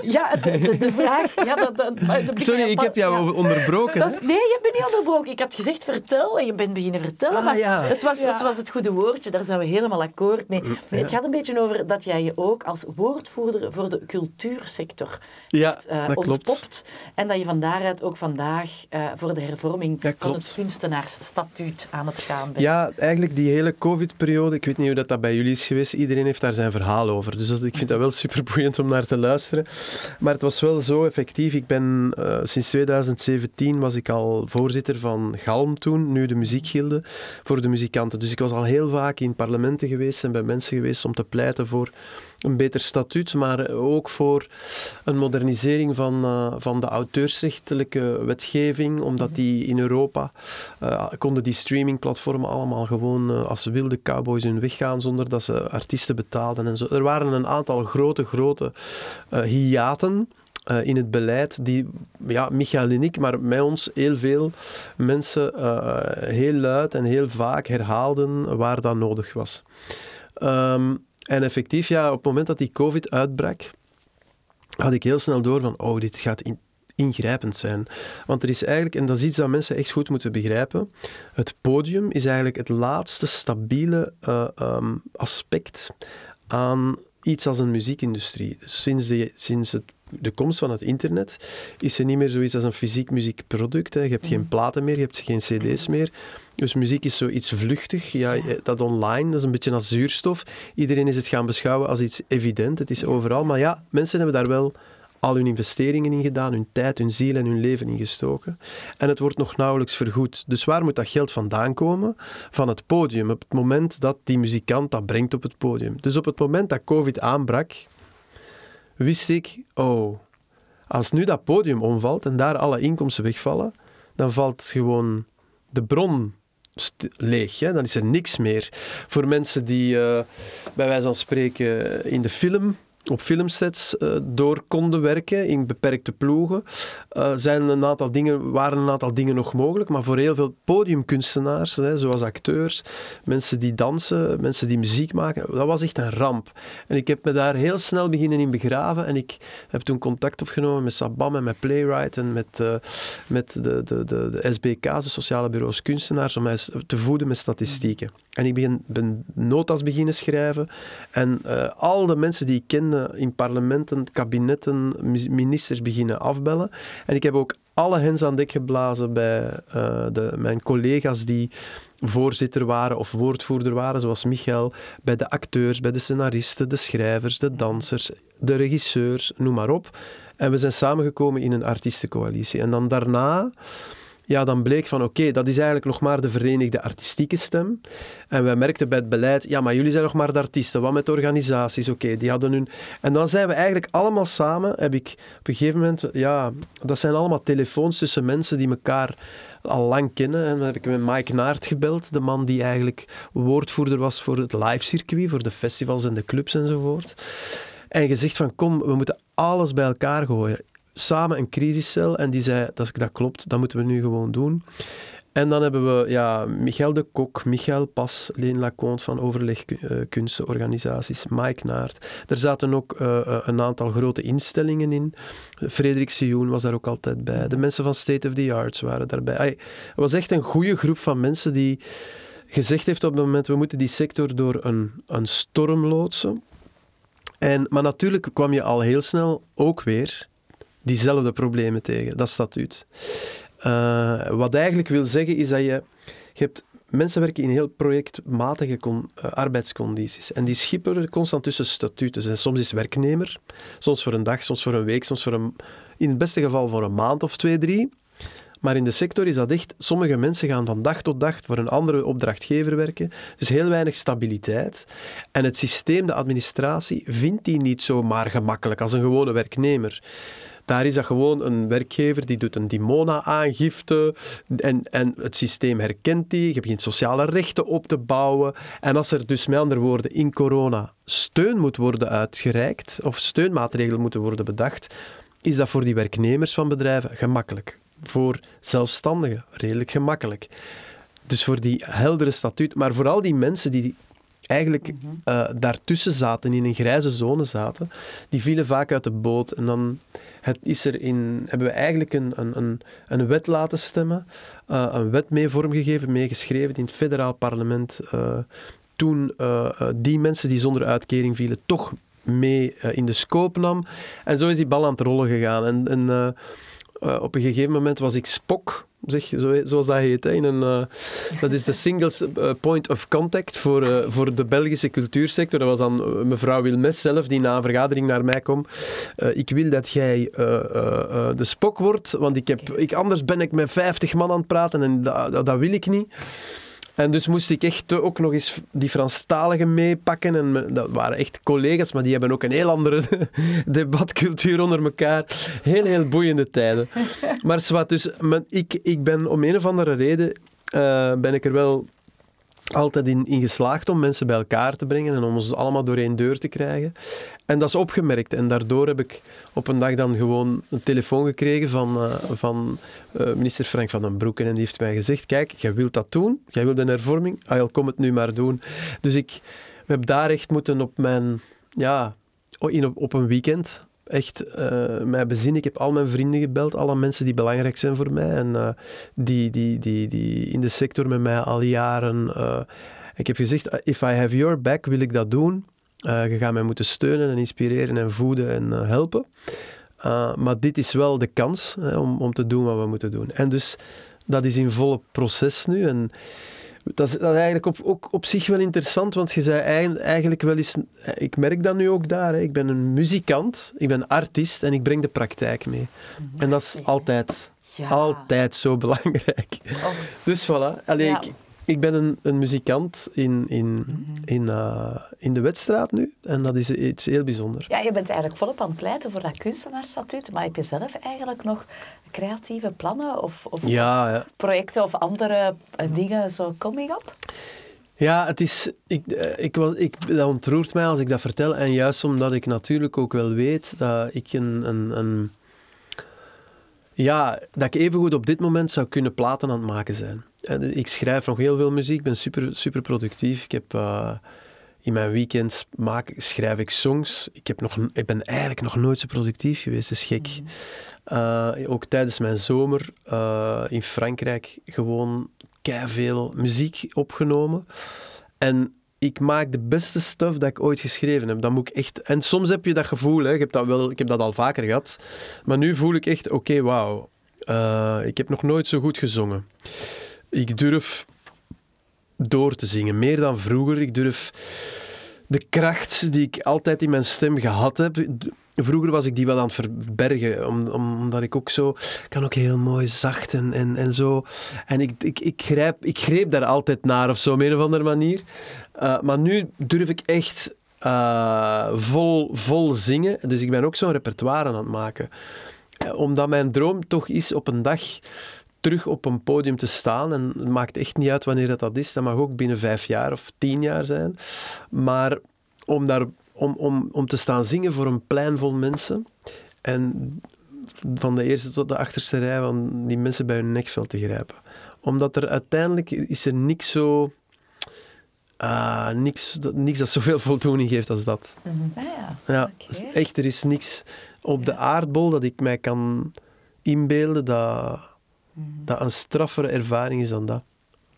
Ja, de, de, de vraag... Ja, dat, dat, Sorry, ik heb jou Ja. onderbroken. Dat is, nee, je bent niet onderbroken. Ik had gezegd vertel en je bent beginnen vertellen. Ah, maar ja. het, was, Ja. het was het goede woordje, daar zijn we helemaal akkoord mee. Nee, Het gaat een beetje over dat jij je ook als woordvoerder voor de cultuursector Ja, eh, klopt. ontpopt. En dat je van daaruit ook vandaag eh, voor de hervorming Ja, van het kunstenaarsstatuut aan het gaan bent. Ja, eigenlijk die hele COVID-periode, ik weet niet hoe dat, dat bij jullie is geweest, iedereen heeft daar zijn verhaal over. Dus dat, ik vind dat wel superboeiend om naar te luisteren. Maar het was wel zo effectief. Ik ben eh, sinds 2017 was ik al voorzitter van Galm toen, nu de muziekgilde, voor de muzikanten. Dus ik was al heel vaak in parlementen geweest en bij mensen geweest om te pleiten voor een beter statuut, maar ook voor een modernisering van, eh, van de auteursrechtelijke wetgeving, omdat die in Europa eh, konden die streamingplatformen allemaal gewoon eh, als wilde cowboys hun weg gaan zonder dat ze artiesten betaalden en zo. Er waren een aantal grote, grote hiaten in het beleid die, ja, Michael en ik, maar met ons heel veel mensen heel luid en heel vaak herhaalden waar dat nodig was. Ehm, en effectief, ja, op het moment dat die COVID uitbrak, had ik heel snel door van, oh, dit gaat in- ingrijpend zijn. Want er is eigenlijk, en dat is iets dat mensen echt goed moeten begrijpen, het podium is eigenlijk het laatste stabiele eh, ehm, aspect aan iets als een muziekindustrie. Dus sinds, de, sinds het, de komst van het internet is er niet meer zoiets als een fysiek muziekproduct. Hè. Je hebt geen platen meer, je hebt geen cd's meer. Dus muziek is zoiets vluchtig. Ja, dat online, dat is een beetje als zuurstof. Iedereen is het gaan beschouwen als iets evident. Het is overal. Maar ja, mensen hebben daar wel al hun investeringen in gedaan, hun tijd, hun ziel en hun leven in gestoken. En het wordt nog nauwelijks vergoed. Dus waar moet dat geld vandaan komen? Van het podium. Op het moment dat die muzikant dat brengt op het podium. Dus op het moment dat COVID aanbrak, wist ik, oh, als nu dat podium omvalt en daar alle inkomsten wegvallen, dan valt gewoon de bron leeg. Hè? Dan is er niks meer. Voor mensen die eh, bij wijze van spreken in de film op filmsets eh, door konden werken in beperkte ploegen, eh, zijn een aantal dingen, waren een aantal dingen nog mogelijk. Maar voor heel veel podiumkunstenaars, hè, zoals acteurs, mensen die dansen, mensen die muziek maken, dat was echt een ramp. En ik heb me daar heel snel beginnen in begraven. En ik heb toen contact opgenomen met Sabam en met Playwright en met, eh, met de, de, de, de SBK's, de Sociale Bureaus Kunstenaars, om mij te voeden met statistieken. En ik begin, ben notas beginnen schrijven. En uh, al de mensen die ik kende in parlementen, kabinetten, ministers beginnen afbellen. En ik heb ook alle hens aan dek geblazen bij uh, de, mijn collega's die voorzitter waren of woordvoerder waren, zoals Michael, bij de acteurs, bij de scenaristen, de schrijvers, de dansers, de regisseurs, noem maar op. En we zijn samengekomen in een artiestencoalitie. En dan daarna ja, dan bleek van oké, dat is eigenlijk nog maar de verenigde artistieke stem. En wij merkten bij het beleid, ja, maar jullie zijn nog maar de artiesten. Wat met organisaties? Oké, die hadden hun... En dan zijn we eigenlijk allemaal samen, heb ik op een gegeven moment... Ja, dat zijn allemaal telefoons tussen mensen die elkaar al lang kennen. En dan heb ik met Mike Naert gebeld, de man die eigenlijk woordvoerder was voor het live circuit, voor de festivals en de clubs enzovoort. En gezegd van kom, we moeten alles bij elkaar gooien samen een crisiscel en die zei, dat, dat klopt, dat moeten we nu gewoon doen. En dan hebben we ja, Michael de Kok, Michael Pas, Leen Laconte van overlegkunstenorganisaties, Mike Naert. Er zaten ook uh, een aantal grote instellingen in. Frederik Sioen was daar ook altijd bij. De mensen van State of the Arts waren daarbij. Het was echt een goede groep van mensen die gezegd heeft op het moment, we moeten die sector door een, een storm loodsen. En, maar natuurlijk kwam je al heel snel ook weer diezelfde problemen tegen, dat statuut. Uh, wat eigenlijk wil zeggen is dat je, je hebt mensen werken in heel projectmatige uh, arbeidscondities. En die schipperen constant tussen statuten. En soms is werknemer, soms voor een dag, soms voor een week, soms voor een, in het beste geval voor een maand of twee, drie. Maar in de sector is dat echt, sommige mensen gaan van dag tot dag voor een andere opdrachtgever werken. Dus heel weinig stabiliteit. En het systeem, de administratie, vindt die niet zomaar gemakkelijk als een gewone werknemer. Daar is dat gewoon een werkgever die doet een Dimona-aangifte en, en het systeem herkent die. Je begint sociale rechten op te bouwen. En als er dus met andere woorden in corona steun moet worden uitgereikt of steunmaatregelen moeten worden bedacht, is dat voor die werknemers van bedrijven gemakkelijk. Voor zelfstandigen redelijk gemakkelijk. Dus voor die heldere statuut, maar vooral die mensen die eigenlijk uh, daartussen zaten, in een grijze zone zaten, die vielen vaak uit de boot. En dan het is er in, hebben we eigenlijk een, een, een, wet laten stemmen, uh, een wet mee vormgegeven, meegeschreven in het federaal parlement. Uh, toen die mensen die zonder uitkering vielen toch mee in de scope nam. En zo is die bal aan het rollen gegaan. En, en op een gegeven moment was ik Spok zeg, zo, zoals dat heet. Hè, in een, uh, dat is de single eh, point of contact voor, uh, voor de Belgische cultuursector. Dat was dan mevrouw Wilmes zelf, die na een vergadering naar mij kwam. ik wil dat jij de spok wordt, want ik heb, ik, anders ben ik met 50 man aan het praten en dat, dat wil ik niet. En dus moest ik echt ook nog eens die Franstaligen meepakken. En dat waren echt collega's, maar die hebben ook een heel andere debatcultuur onder elkaar. Heel, heel boeiende tijden. Maar zwart, dus ik, ik ben om een of andere reden uh, ben ik er wel altijd in, geslaagd om mensen bij elkaar te brengen en om ons allemaal door één deur te krijgen. En dat is opgemerkt. En daardoor heb ik op een dag dan gewoon een telefoon gekregen van, uh, van uh, minister Frank van den Broeken. En die heeft mij gezegd, kijk, jij wilt dat doen. Jij wilt een hervorming. Ah, kom het nu maar doen. Dus ik heb daar echt moeten op mijn... Ja, in, op, op een weekend echt uh, mij bezinnen. Ik heb al mijn vrienden gebeld, alle mensen die belangrijk zijn voor mij en uh, die, die, die, die in de sector met mij al jaren. Uh, ik heb gezegd, if I have your back, wil ik dat doen. je gaat mij moeten steunen en inspireren en voeden en helpen. maar dit is wel de kans om, om te doen wat we moeten doen. En dus dat is in volle proces nu. En dat is, dat is eigenlijk op, ook op zich wel interessant, want je zei eigenlijk wel eens... Ik merk dat nu ook daar. Hè. Ik ben een muzikant, ik ben artiest en ik breng de praktijk mee. En dat is altijd, altijd zo belangrijk. Oh. Dus voilà. Allee, ik, ik ben een, een muzikant in, in, mhm. in, uh, in de wedstraat nu en dat is iets heel bijzonders. Ja, je bent eigenlijk volop aan het pleiten voor dat kunstenaarsstatuut, maar heb je zelf eigenlijk nog creatieve plannen of, of, ja, ja. projecten of andere eh, dingen zo coming up? Ja, het is, ik, eh, ik, was, ik, dat ontroert mij als ik dat vertel. En juist omdat ik natuurlijk ook wel weet dat ik een, een, een ja, dat ik evengoed op dit moment zou kunnen platen aan het maken zijn. En ik schrijf nog heel veel muziek, ik ben super, super productief. Ik heb, uh, in mijn weekends maak, schrijf ik songs. Ik, heb nog, ik ben eigenlijk nog nooit zo productief geweest, dat is gek. Mm. Uh, ook tijdens mijn zomer uh, in Frankrijk gewoon veel muziek opgenomen. En ik maak de beste stuff dat ik ooit geschreven heb. Dat moet ik echt... En soms heb je dat gevoel, hè. Ik, heb dat wel, ik heb dat al vaker gehad. Maar nu voel ik echt, oké, wauw. Ik heb nog nooit zo goed gezongen. Ik durf door te zingen, meer dan vroeger. Ik durf de kracht die ik altijd in mijn stem gehad heb. Vroeger was ik die wel aan het verbergen, omdat ik ook zo... kan ook heel mooi zacht en, en, en zo. En ik, ik, ik, grijp, ik greep daar altijd naar of zo, op een of andere manier. Uh, maar nu durf ik echt uh, vol, vol zingen. Dus ik ben ook zo'n repertoire aan het maken. Uh, omdat mijn droom toch is op een dag terug op een podium te staan. En het maakt echt niet uit wanneer dat, dat is. Dat mag ook binnen vijf jaar of tien jaar zijn. Maar om, daar, om, om, om te staan zingen voor een plein vol mensen. En van de eerste tot de achterste rij van die mensen bij hun nekvel te grijpen. Omdat er uiteindelijk is er niks zo... Uh, niks, niks dat zoveel voldoening geeft als dat. Mm -hmm. ah ja, ja okay. echt, er is niks op de aardbol dat ik mij kan inbeelden dat Mhm. Dat een straffere ervaring is dan dat.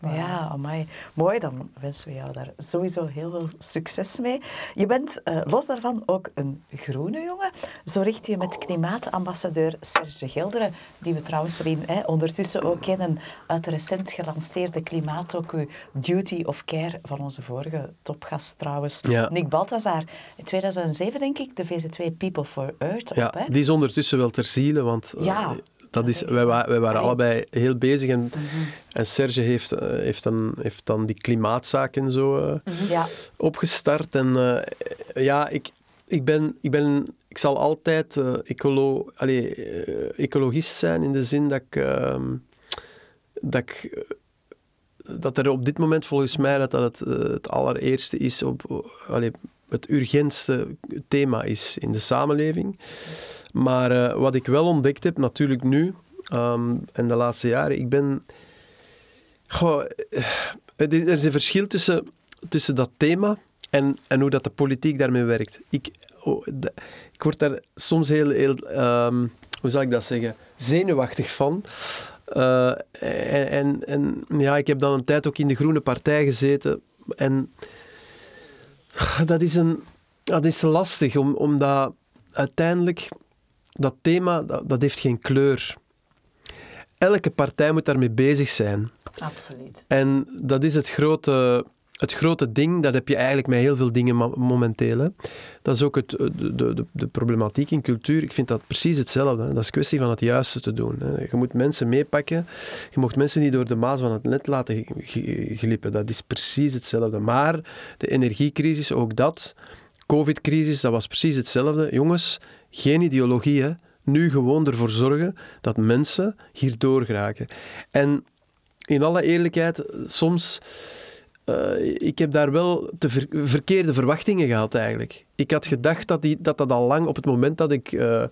Ja, amai. mooi. Dan wensen we jou daar sowieso heel veel succes mee. Je bent uh, los daarvan ook een groene jongen. Zo richt je met klimaatambassadeur Serge Gilderen, die we trouwens erin, hè, ondertussen ook kennen uit de recent gelanceerde klimaatdocu Duty of Care van onze vorige topgast trouwens, ja. Nick Balthazar. In 2007 denk ik, de VZ2 People for Earth op. Ja, hè? die is ondertussen wel ter ziele, want... Ja. Uh, dat is, wij, wij waren allebei heel bezig en, mm -hmm. en Serge heeft, uh, heeft, dan, heeft dan die klimaatzaak en zo uh, mm -hmm. ja. opgestart. En uh, ja, ik, ik, ben, ik, ben, ik zal altijd ecolo, allez, ecologist zijn in de zin dat ik, ehm, dat ik dat er op dit moment volgens mij dat, dat het, het allereerste is, op, allez, het urgentste thema is in de samenleving. Maar uh, wat ik wel ontdekt heb, natuurlijk nu um, en de laatste jaren, ik ben. Goh, er is een verschil tussen, tussen dat thema en, en hoe dat de politiek daarmee werkt. Ik, oh, ik word daar soms heel, heel um, hoe zal ik dat zeggen, zenuwachtig van. En, en, en ja, ik heb dan een tijd ook in de Groene Partij gezeten. En dat is, een, dat is lastig, om, omdat uiteindelijk dat thema, dat, dat heeft geen kleur. Elke partij moet daarmee bezig zijn. Absoluut. En dat is het grote, het grote ding, dat heb je eigenlijk met heel veel dingen momenteel. Hè. Dat is ook het, de, de, de, problematiek in cultuur. Ik vind dat precies hetzelfde. Hè. Dat is kwestie van het juiste te doen. Hè. Je moet mensen meepakken. Je mocht mensen niet door de maas van het net laten glippen. Dat is precies hetzelfde. Maar de energiecrisis, ook dat. Covid-crisis, dat was precies hetzelfde. Jongens, geen ideologie. Nu gewoon ervoor zorgen dat mensen hierdoor geraken. En in alle eerlijkheid, soms... Uh, ik heb daar wel te ver verkeerde verwachtingen gehad, eigenlijk. Ik had gedacht dat, die, dat dat al lang, op het moment dat ik... Uh,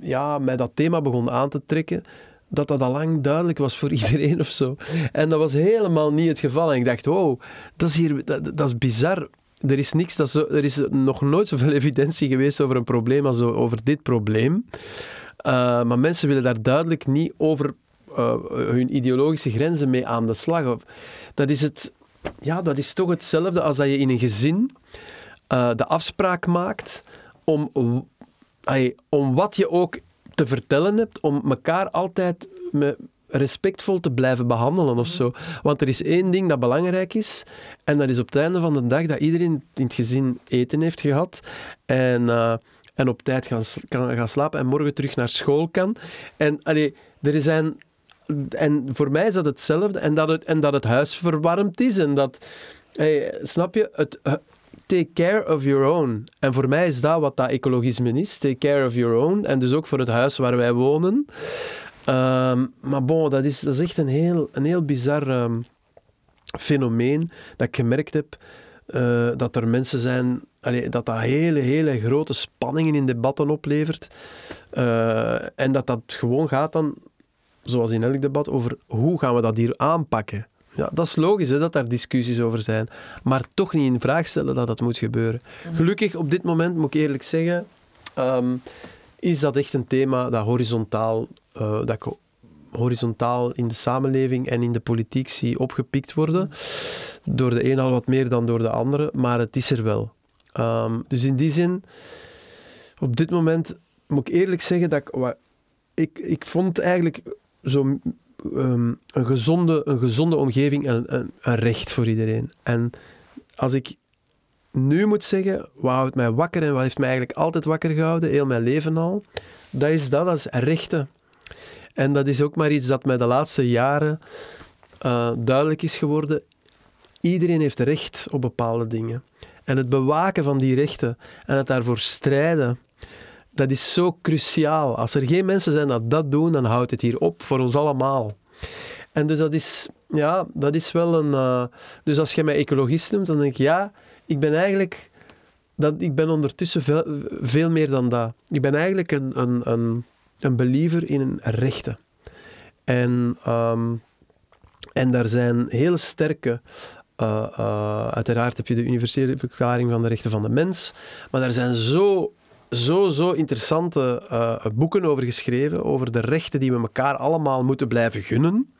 ja, mij dat thema begon aan te trekken, dat dat al lang duidelijk was voor iedereen of zo. En dat was helemaal niet het geval. En ik dacht, wow, dat is, hier, dat is bizar er is niks, dat zo, er is nog nooit zoveel evidentie geweest over een probleem als over dit probleem. Uh, maar mensen willen daar duidelijk niet over uh, hun ideologische grenzen mee aan de slag. Dat is, het, ja, dat is toch hetzelfde als dat je in een gezin uh, de afspraak maakt om, om wat je ook te vertellen hebt, om elkaar altijd met, respectvol te blijven behandelen of zo. Want er is één ding dat belangrijk is, en dat is op het einde van de dag dat iedereen in het gezin eten heeft gehad en, uh, en op tijd kan gaan slapen en morgen terug naar school kan. En allee, er zijn... En voor mij is dat hetzelfde. En dat het, en dat het huis verwarmd is. En dat... Hey, snap je? Het, take care of your own. En voor mij is dat wat dat ecologisme is. Take care of your own. En dus ook voor het huis waar wij wonen. Um, maar bon, dat is, dat is echt een heel, een heel bizar um, fenomeen dat ik gemerkt heb. Uh, dat er mensen zijn, allee, dat dat hele, hele grote spanningen in debatten oplevert. Uh, en dat dat gewoon gaat dan, zoals in elk debat, over hoe gaan we dat hier aanpakken. Ja, dat is logisch hè, dat daar discussies over zijn. Maar toch niet in vraag stellen dat dat moet gebeuren. Mhm. Gelukkig, op dit moment, moet ik eerlijk zeggen, um, is dat echt een thema dat horizontaal uh, dat ik horizontaal in de samenleving en in de politiek zie opgepikt worden. Door de een al wat meer dan door de andere, maar het is er wel. Ehm, dus in die zin, op dit moment moet ik eerlijk zeggen dat ik, ik, ik vond eigenlijk zo ehm, een, gezonde, een gezonde omgeving een, recht voor iedereen. En als ik nu moet zeggen, wat mij wakker en wat heeft mij eigenlijk altijd wakker gehouden, heel mijn leven al, dat is dat, is rechten. En dat is ook maar iets dat mij de laatste jaren eh, duidelijk is geworden. Iedereen heeft recht op bepaalde dingen. En het bewaken van die rechten en het daarvoor strijden, dat is zo cruciaal. Als er geen mensen zijn dat dat doen, dan houdt het hier op voor ons allemaal. En dus dat is, ja, dat is wel een... eh, dus als je mij ecologist noemt, dan denk ik, ja, ik ben eigenlijk... Dat, ik ben ondertussen veel, veel meer dan dat. Ik ben eigenlijk een, een, een, een believer in rechten. En, ehm, en daar zijn hele sterke... eh, eh, uiteraard heb je de universele verklaring van de rechten van de mens, maar daar zijn zo zo, zo interessante eh, boeken over geschreven, over de rechten die we elkaar allemaal moeten blijven gunnen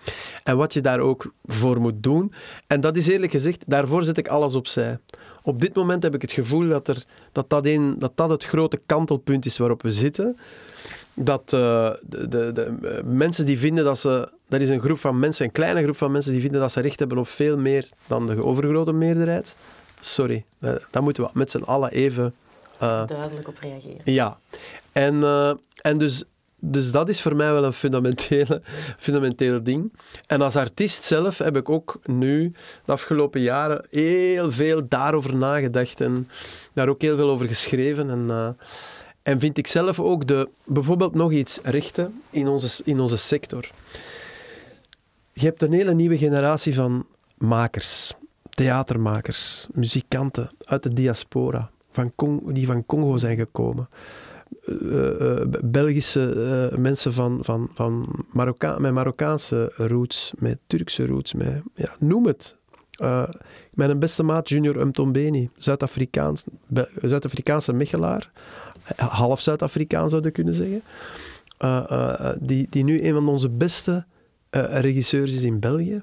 en wat je daar ook voor moet doen. En dat is eerlijk gezegd, daarvoor zet ik alles opzij. Op dit moment heb ik het gevoel dat er, dat, dat, een, dat, dat het grote kantelpunt is waarop we zitten. Dat eh, de, de, de eh, mensen die vinden dat ze... Er is een groep van mensen, een kleine groep van mensen die vinden dat ze recht hebben op veel meer dan de overgrote meerderheid. Sorry, eh, daar moeten we met z'n allen even... eh, Duidelijk op reageren. ja, en, eh, en dus, dus dat is voor mij wel een fundamentele, fundamentele ding. En als artiest zelf heb ik ook nu, de afgelopen jaren, heel veel daarover nagedacht en daar ook heel veel over geschreven. En, eh, en vind ik zelf ook de, bijvoorbeeld nog iets, rechten in onze, in onze sector. Je hebt een hele nieuwe generatie van makers, theatermakers, muzikanten uit de diaspora, van die van Congo zijn gekomen. Eh, eh, Belgische eh, mensen van, van, van Marokka met Marokkaanse roots, met Turkse roots, met, ja, noem het. Mijn beste maat Junior Mtombeni, Zuid-Afrikaans, Zuid-Afrikaanse mechelaar, half Zuid-Afrikaan zou je kunnen zeggen, die, die nu een van onze beste regisseurs is in België.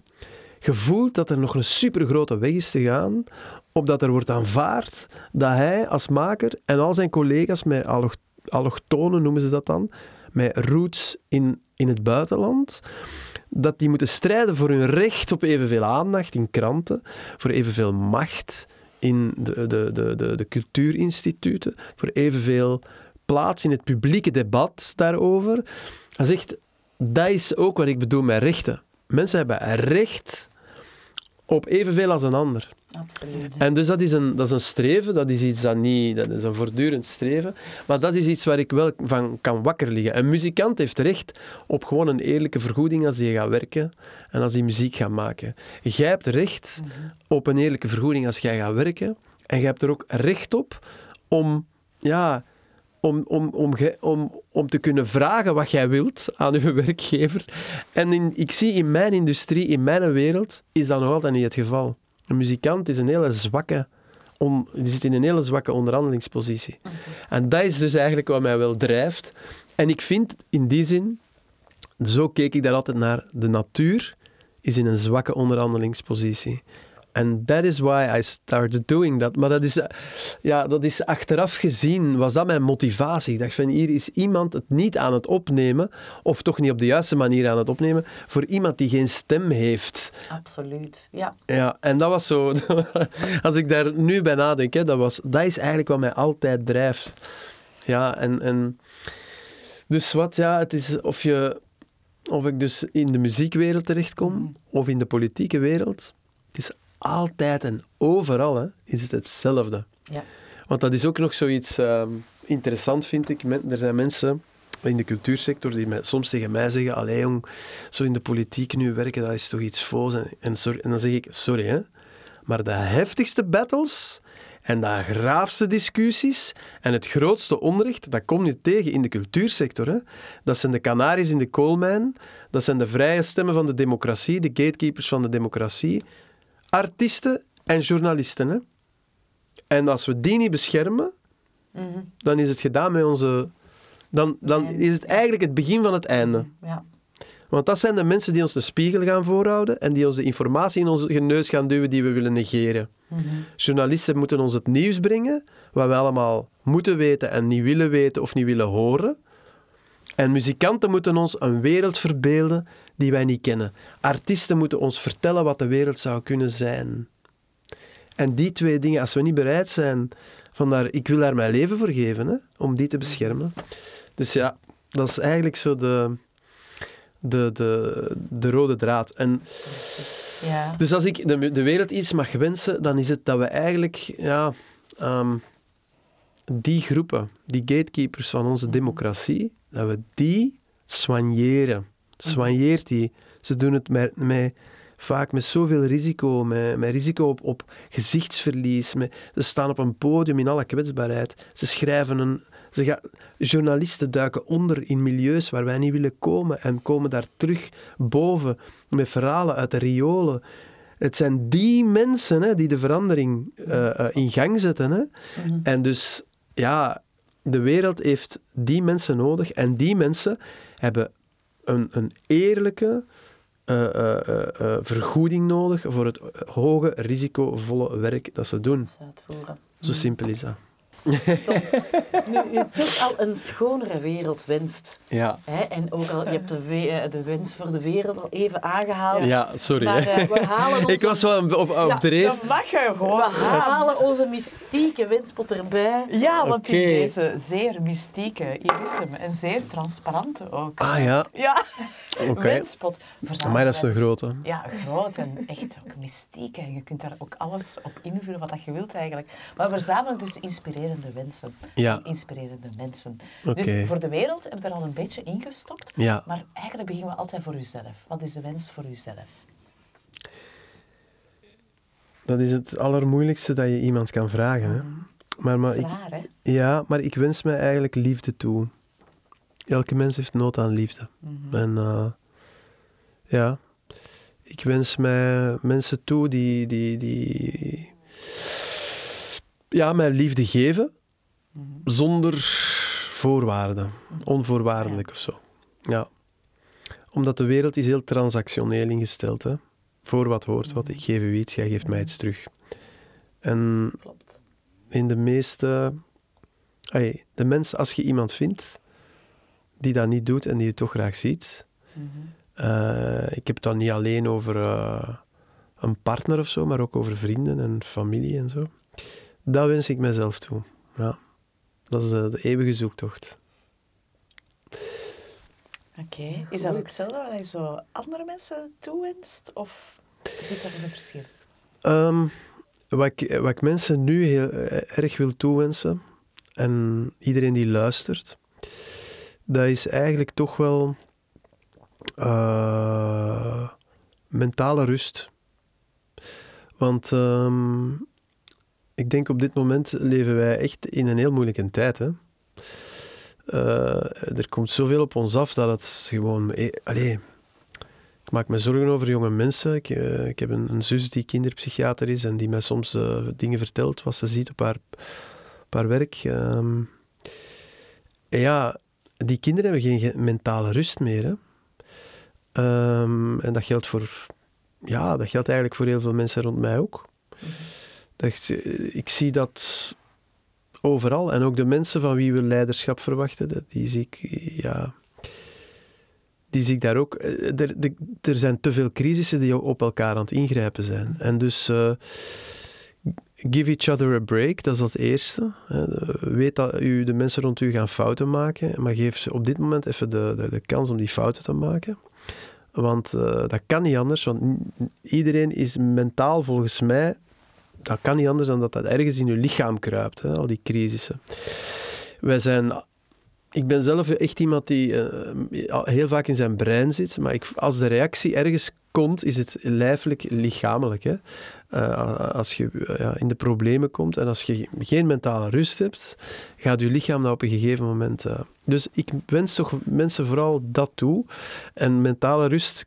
Je voelt dat er nog een supergrote weg is te gaan, opdat er wordt aanvaard dat hij als maker en al zijn collega's met alloch- allochtonen, noemen ze dat dan, met roots in, in het buitenland, dat die moeten strijden voor hun recht op evenveel aandacht in kranten, voor evenveel macht in de, de, de, de, de cultuurinstituten, voor evenveel plaats in het publieke debat daarover. Hij zegt, dat is ook wat ik bedoel met rechten. Mensen hebben recht op evenveel als een ander. Absoluut. En dus dat is een, dat is een streven, dat is iets dat niet, dat is een voortdurend streven. Maar dat is iets waar ik wel van kan wakker liggen. Een muzikant heeft recht op gewoon een eerlijke vergoeding als hij gaat werken en als hij muziek gaat maken. Jij hebt recht op een eerlijke vergoeding als jij gaat werken. En jij hebt er ook recht op om, ja, om, om, om, om, om te kunnen vragen wat jij wilt aan je werkgever. En in, ik zie in mijn industrie, in mijn wereld, is dat nog altijd niet het geval. Een muzikant is een hele zwakke, on, die zit in een hele zwakke onderhandelingspositie. En dat is dus eigenlijk wat mij wel drijft. En ik vind in die zin, zo keek ik daar altijd naar, de natuur is in een zwakke onderhandelingspositie. En that is why I started doing that. Maar dat is, eh, ja, dat is achteraf gezien, was dat mijn motivatie. Ik dacht van, hier is iemand het niet aan het opnemen, of toch niet op de juiste manier aan het opnemen, voor iemand die geen stem heeft. Absoluut. Ja. Ja, en dat was zo. Als ik daar nu bij nadenk, hè, dat, was, dat is eigenlijk wat mij altijd drijft. Ja, en, en dus wat, ja, het is of je, of ik dus in de muziekwereld terechtkom of in de politieke wereld. Het is altijd en overal hè, is het hetzelfde. Ja. Want dat is ook nog zoiets ehm, interessant, vind ik. Men- Er zijn mensen in de cultuursector die mij, soms tegen mij zeggen: Allee, jong, zo in de politiek nu werken, dat is toch iets foos. En, en, sorry, en dan zeg ik: Sorry, hè, maar de heftigste battles en de graafste discussies en het grootste onrecht, dat kom je tegen in de cultuursector. Hè. Dat zijn de kanaries in de koolmijn, dat zijn de vrije stemmen van de democratie, de gatekeepers van de democratie, artiesten en journalisten. Hè. En als we die niet beschermen, Mhm. dan is het gedaan met onze... Dan, dan is het eigenlijk het begin van het einde. Ja. Want dat zijn de mensen die ons de spiegel gaan voorhouden en die ons de informatie in onze neus gaan duwen die we willen negeren. Journalisten moeten ons het nieuws brengen, wat we allemaal moeten weten en niet willen weten of niet willen horen. En muzikanten moeten ons een wereld verbeelden die wij niet kennen. Artiesten moeten ons vertellen wat de wereld zou kunnen zijn. En die twee dingen, als we niet bereid zijn, van daar, ik wil daar mijn leven voor geven, hè, om die te beschermen. Dus ja, dat is eigenlijk zo de, de, de, de rode draad. En Ja. dus als ik de, de wereld iets mag wensen, dan is het dat we eigenlijk ja, ehm, die groepen, die gatekeepers van onze democratie, dat we die soigneren. Soigneert die. Ze doen het met, met, vaak met zoveel risico, met, met risico op, op gezichtsverlies. Met, ze staan op een podium in alle kwetsbaarheid. Ze schrijven een... Ze gaan, journalisten duiken onder in milieus waar wij niet willen komen en komen daar terug boven met verhalen uit de riolen. Het zijn die mensen hè, die de verandering eh, eh, in gang zetten. Hè. En dus, ja, de wereld heeft die mensen nodig. En die mensen hebben een, een eerlijke eh, eh, eh, vergoeding nodig voor het hoge, risicovolle werk dat ze doen. Zo simpel is dat. Nu, je toch al een schonere wereld wenst. Ja, Hè? En ook al, je hebt de, we- eh, de wens voor de wereld al even aangehaald. ja sorry. Maar hè. eh, we halen onze, Ik was wel op, op, Ja, dreef. Dat mag je we gewoon. halen onze mystieke wenspot erbij. Ja, want in Oké. deze zeer mystieke, hier is hem, en zeer transparante ook. Ah ja, Ja, oké. wenspot. Maar dat is een grote. Ja, groot en echt ook mystiek. En je kunt daar ook alles op invullen wat dat je wilt eigenlijk. Maar we verzamelen dus inspirerende wensen. Ja. En inspirerende mensen. Dus voor de wereld hebben we er al een beetje ingestopt. Ja. Maar eigenlijk beginnen we altijd voor uzelf. Wat is de wens voor uzelf? Dat is het allermoeilijkste dat je iemand kan vragen. Hè. Maar, maar is ik, hè? ja, maar ik wens mij eigenlijk liefde toe. Elke mens heeft nood aan liefde. En eh, ja, ik wens mij mensen toe die, die, die ja, mij liefde geven zonder voorwaarden, onvoorwaardelijk of zo. Ja. Omdat de wereld is heel transactioneel ingesteld. Hè. Voor wat hoort wat. Ik geef u iets, jij geeft mij iets terug. En Klopt. in de meeste... De mens, als je iemand vindt die dat niet doet en die je toch graag ziet... eh, ik heb het dan niet alleen over eh, een partner of zo, maar ook over vrienden en familie en zo. Dat wens ik mezelf toe. Ja. Dat is de, de eeuwige zoektocht. Oké. Is dat ook hetzelfde wat je zo andere mensen toewenst? Of zit dat in een verschil? Ehm, wat, ik, wat ik mensen nu heel eh, erg wil toewensen, en iedereen die luistert, dat is eigenlijk toch wel eh, mentale rust. Want ehm, ik denk op dit moment leven wij echt in een heel moeilijke tijd. Hè? Eh, er komt zoveel op ons af dat het gewoon... eh, allee, ik maak me zorgen over jonge mensen. Ik, eh, ik heb een, zus die kinderpsychiater is en die mij soms dingen vertelt wat ze ziet op haar, werk. En ja, die kinderen hebben geen ge- mentale rust meer. Hè. Ehm, en dat geldt voor... Ja, dat geldt eigenlijk voor heel veel mensen rond mij ook. Dat, ik- ik zie dat overal. En ook de mensen van wie we leiderschap verwachten, die zie ik... Ja, die zie ik daar ook. eh, Er, er, zijn te veel crisissen die op elkaar aan het ingrijpen zijn. En dus eh, give each other a break, dat is het eerste. Weet dat u, de mensen rond u gaan fouten maken, maar geef ze op dit moment even de, de, de kans om die fouten te maken. Want eh, dat kan niet anders, want iedereen is mentaal volgens mij, dat kan niet anders dan dat dat ergens in uw lichaam kruipt, hè, al die crisissen. Wij zijn ik ben zelf echt iemand die eh, heel vaak in zijn brein zit, maar ik, als de reactie ergens komt, is het lijfelijk, lichamelijk. Hè? Eh, als je eh, ja, in de problemen komt en als je geen mentale rust hebt, gaat je lichaam dat op een gegeven moment... dus ik wens toch mensen vooral dat toe. En mentale rust,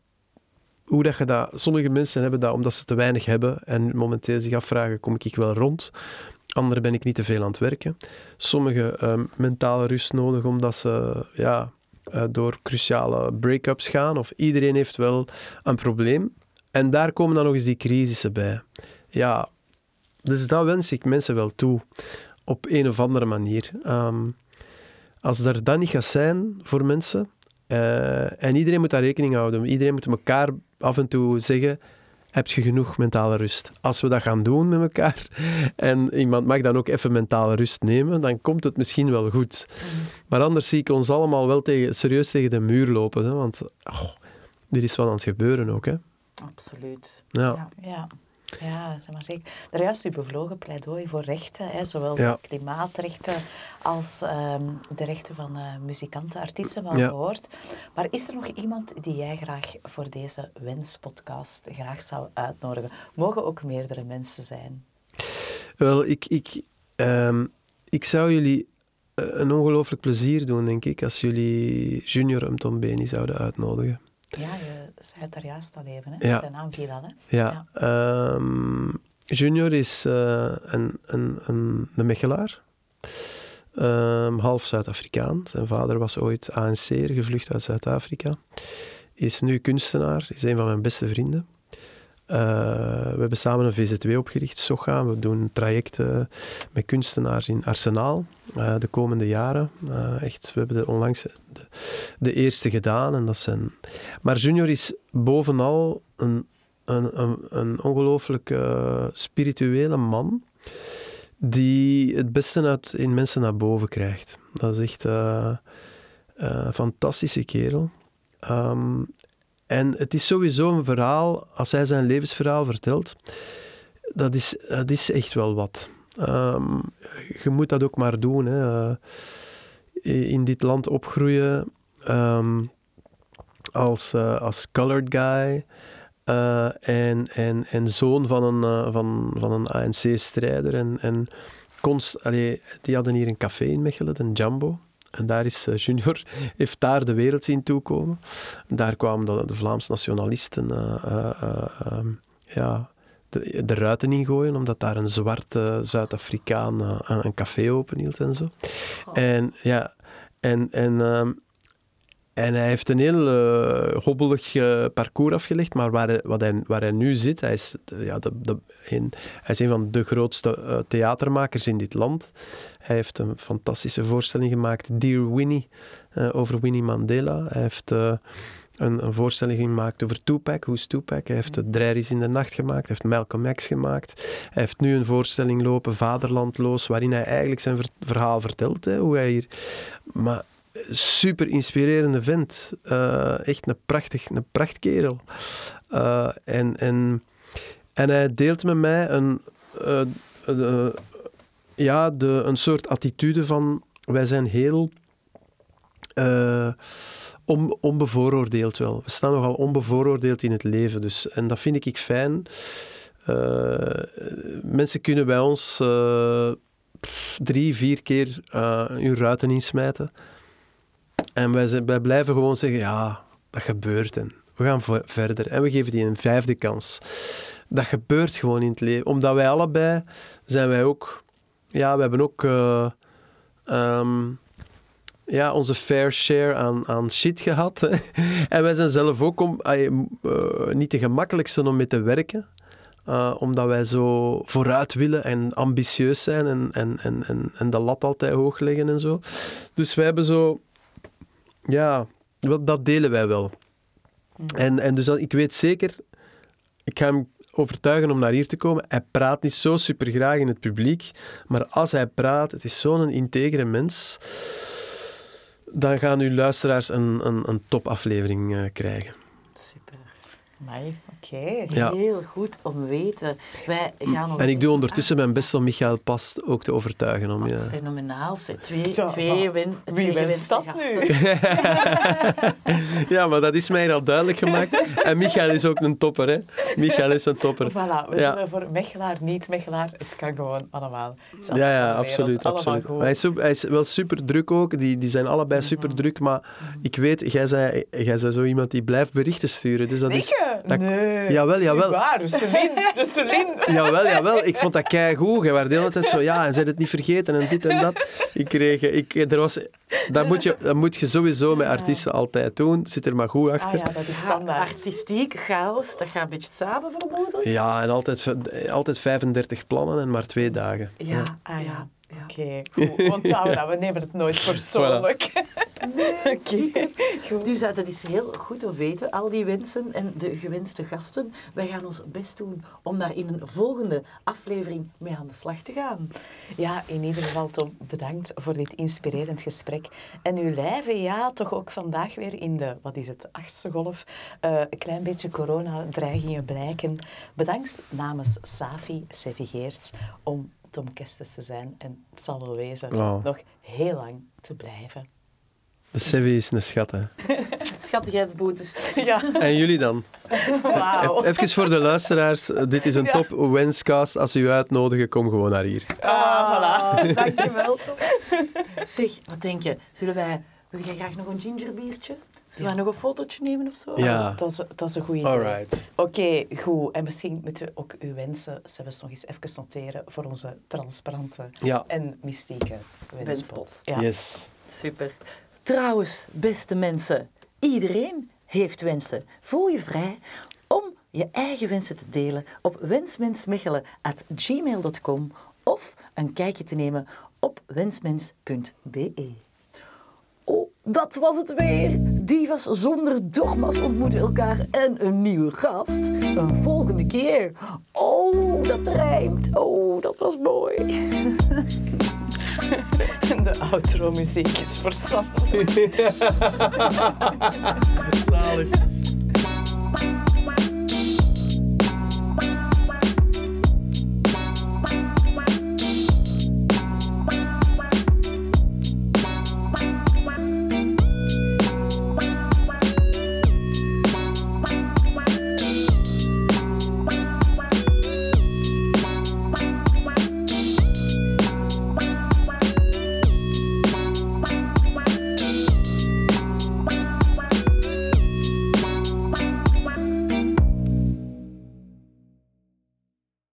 hoe dat je dat... Sommige mensen hebben dat omdat ze te weinig hebben en momenteel zich afvragen, kom ik wel rond? Anderen ben ik niet te veel aan het werken. Sommigen ehm, mentale rust nodig omdat ze ja, eh, door cruciale break-ups gaan. Of iedereen heeft wel een probleem. En daar komen dan nog eens die crisissen bij. Ja, dus dat wens ik mensen wel toe. Op een of andere manier. Ehm, als er dat niet gaat zijn voor mensen, eh, en iedereen moet daar rekening houden. Iedereen moet elkaar af en toe zeggen: heb je genoeg mentale rust? Als we dat gaan doen met elkaar en iemand mag dan ook even mentale rust nemen, dan komt het misschien wel goed. Maar anders zie ik ons allemaal wel tegen, serieus tegen de muur lopen. Hè? Want oh, er is wat aan het gebeuren ook. Hè? Absoluut. Ja. Ja, ja. Ja, zeg maar zeker. Er juist uw bevlogen pleidooi voor rechten, hè, zowel Ja. de klimaatrechten als ehm, de rechten van eh, muzikanten, artiesten wel Ja. gehoord. Maar is er nog iemand die jij graag voor deze wenspodcast graag zou uitnodigen? Mogen ook meerdere mensen zijn. Wel, ik, ik, ehm, ik zou jullie eh, een ongelooflijk plezier doen, denk ik, als jullie Junior Mtombeni zouden uitnodigen. Ja, je zei het daar juist al even, hè? Ja. Zijn naam viel al, hè? Ja, ehm, Junior is eh, een, een, een, een Mechelaar. Ehm, half Zuid-Afrikaan. Zijn vader was ooit ANC'er, gevlucht uit Zuid-Afrika. Is nu kunstenaar, is een van mijn beste vrienden. Eh, we hebben samen een VZW opgericht, Socha. We doen trajecten met kunstenaars in Arsenaal eh, de komende jaren. Eh, echt, we hebben de, onlangs de, eerste gedaan. En dat zijn... Maar Junior is bovenal een een, een, een ongelooflijk spirituele man die het beste uit, in mensen naar boven krijgt. Dat is echt een fantastische kerel. Ehm, en het is sowieso een verhaal, als hij zijn levensverhaal vertelt, dat is, dat is echt wel wat. Ehm, je moet dat ook maar doen. Hè. Eh, in dit land opgroeien ehm, als, eh, als colored guy. Eh, en, en, en zoon van een, van, van een ANC-strijder. En, en die hadden hier een café in Mechelen, een Jumbo. En daar is eh, Junior, heeft daar de wereld zien toekomen. Daar kwamen de, de Vlaams nationalisten eh, eh, eh, ehm, ja, de, de ruiten ingooien, omdat daar een zwarte Zuid-Afrikaan een, café openhield en zo. En ja, en, en, ehm, en hij heeft een heel eh, hobbelig eh, parcours afgelegd, maar waar wat hij, waar hij nu zit, hij is, ja, de, de, een, hij is een van de grootste eh, theatermakers in dit land. Hij heeft een fantastische voorstelling gemaakt, Dear Winnie, over Winnie Mandela. Hij heeft een, een voorstelling gemaakt over Tupac, hoe is Tupac? Hij heeft Dreiris in de Nacht gemaakt, hij heeft Malcolm X gemaakt. Hij heeft nu een voorstelling lopen, Vaderlandloos, waarin hij eigenlijk zijn ver- verhaal vertelt, hè, hoe hij hier... Maar super inspirerende vent. Eh, echt een, prachtig, een prachtkerel. Eh, en, en, en hij deelt met mij een, eh, eh, ja, de, een soort attitude van wij zijn heel on, onbevooroordeeld wel. We staan nogal onbevooroordeeld in het leven. Dus, en dat vind ik fijn. Mensen kunnen bij ons drie, vier keer hun ruiten insmijten. En wij, zijn, wij blijven gewoon zeggen, ja, dat gebeurt en we gaan verder. En we geven die een vijfde kans. Dat gebeurt gewoon in het leven. Omdat wij allebei zijn wij ook... Ja, we hebben ook... eh, ehm, ja, onze fair share aan, aan shit gehad. En wij zijn zelf ook om, eh, niet de gemakkelijkste om mee te werken. Eh, omdat wij zo vooruit willen en ambitieus zijn en, en, en, en, en de lat altijd hoog leggen en zo. Dus wij hebben zo... Ja, wel, dat delen wij wel. En, en dus dat, ik weet zeker, ik ga hem overtuigen om naar hier te komen. Hij praat niet zo super graag in het publiek, maar als hij praat, het is zo'n integere mens, dan gaan uw luisteraars een, een, een topaflevering eh, krijgen. Super. Amai, oké. Ja. Heel goed om weten. Wij gaan ons En ik doe ondertussen mijn best om Michael Past ook te overtuigen om je... Fenomenaal. zeg. Twee, Ja, twee, win, wie dat nu? Ja, maar dat is mij al duidelijk gemaakt. En Michael is ook een topper, hè. Michael is een topper. Voilà, we Ja. zijn er voor Mechelaar, niet Mechelaar. Het kan gewoon allemaal. Ja, ja, absoluut. allemaal absoluut. hij, is, zo- hij is wel super druk ook. Die, die zijn allebei super druk. Maar ik weet, jij zei, jij zei zo iemand die blijft berichten sturen. Dus dat is! Dat- nee. Jawel, dat is jawel. niet waar. Celine, de Celine. Jawel, jawel. Ik vond dat keigoed. Je was de hele tijd zo, ja, en zij het niet vergeten en dit en dat. Ik kreeg, ik, er was, dat, moet je, dat moet je sowieso met artiesten altijd doen. Zit er maar goed Ah achter. ja, dat is standaard. Artistiek, chaos, dat gaat een beetje samen vermoedelijk. Ja, en altijd, altijd 35 plannen en maar twee dagen. Ja, Ah ja. Ja. Oké, goed. Onthoud dat. We nemen het nooit persoonlijk. Oké, goed. Dus eh, dat is heel goed te weten, al die wensen en de gewenste gasten. Wij gaan ons best doen om daar in een volgende aflevering mee aan de slag te gaan. Ja, in ieder geval Tom, bedankt voor dit inspirerend gesprek. En uw lijven, ja, toch ook vandaag weer in de, wat is het, achtste golf, eh, een klein beetje coronadreigingen blijken. Bedankt namens Safi Sevigeerts om Tom Kestes te zijn. En het zal wel wezen Oh. nog heel lang te blijven. De Sevi is een schat, hè. Schattigheidsboetes. Ja, En jullie dan? wauw. Even voor de luisteraars. eh, Dit is een Ja. top wenscast. Als ze u uitnodigen, kom gewoon naar hier. Ah, voilà. Dankjewel, Tom. Zeg, wat denk je? Zullen wij, wil jij graag nog een gingerbiertje? Zullen wij nog een fotootje nemen of zo? Ja. Dat is, dat is een goed idee. Alright. Oké, goed. En misschien moeten we ook uw wensen zelfs nog eens even noteren voor onze transparante Ja. en mystieke wenspot. Wenspot. Ja. Yes. Super. Trouwens, beste mensen, iedereen heeft wensen. Voel je vrij om je eigen wensen te delen op wensmensmechelen.gmail.com of een kijkje te nemen op wensmens.be. Dat was het weer. Divas zonder dogma's ontmoeten elkaar en een nieuwe gast. Een volgende keer. Oh, dat rijmt. Oh, dat was mooi. En de outro-muziek is voor Sam. Zalig.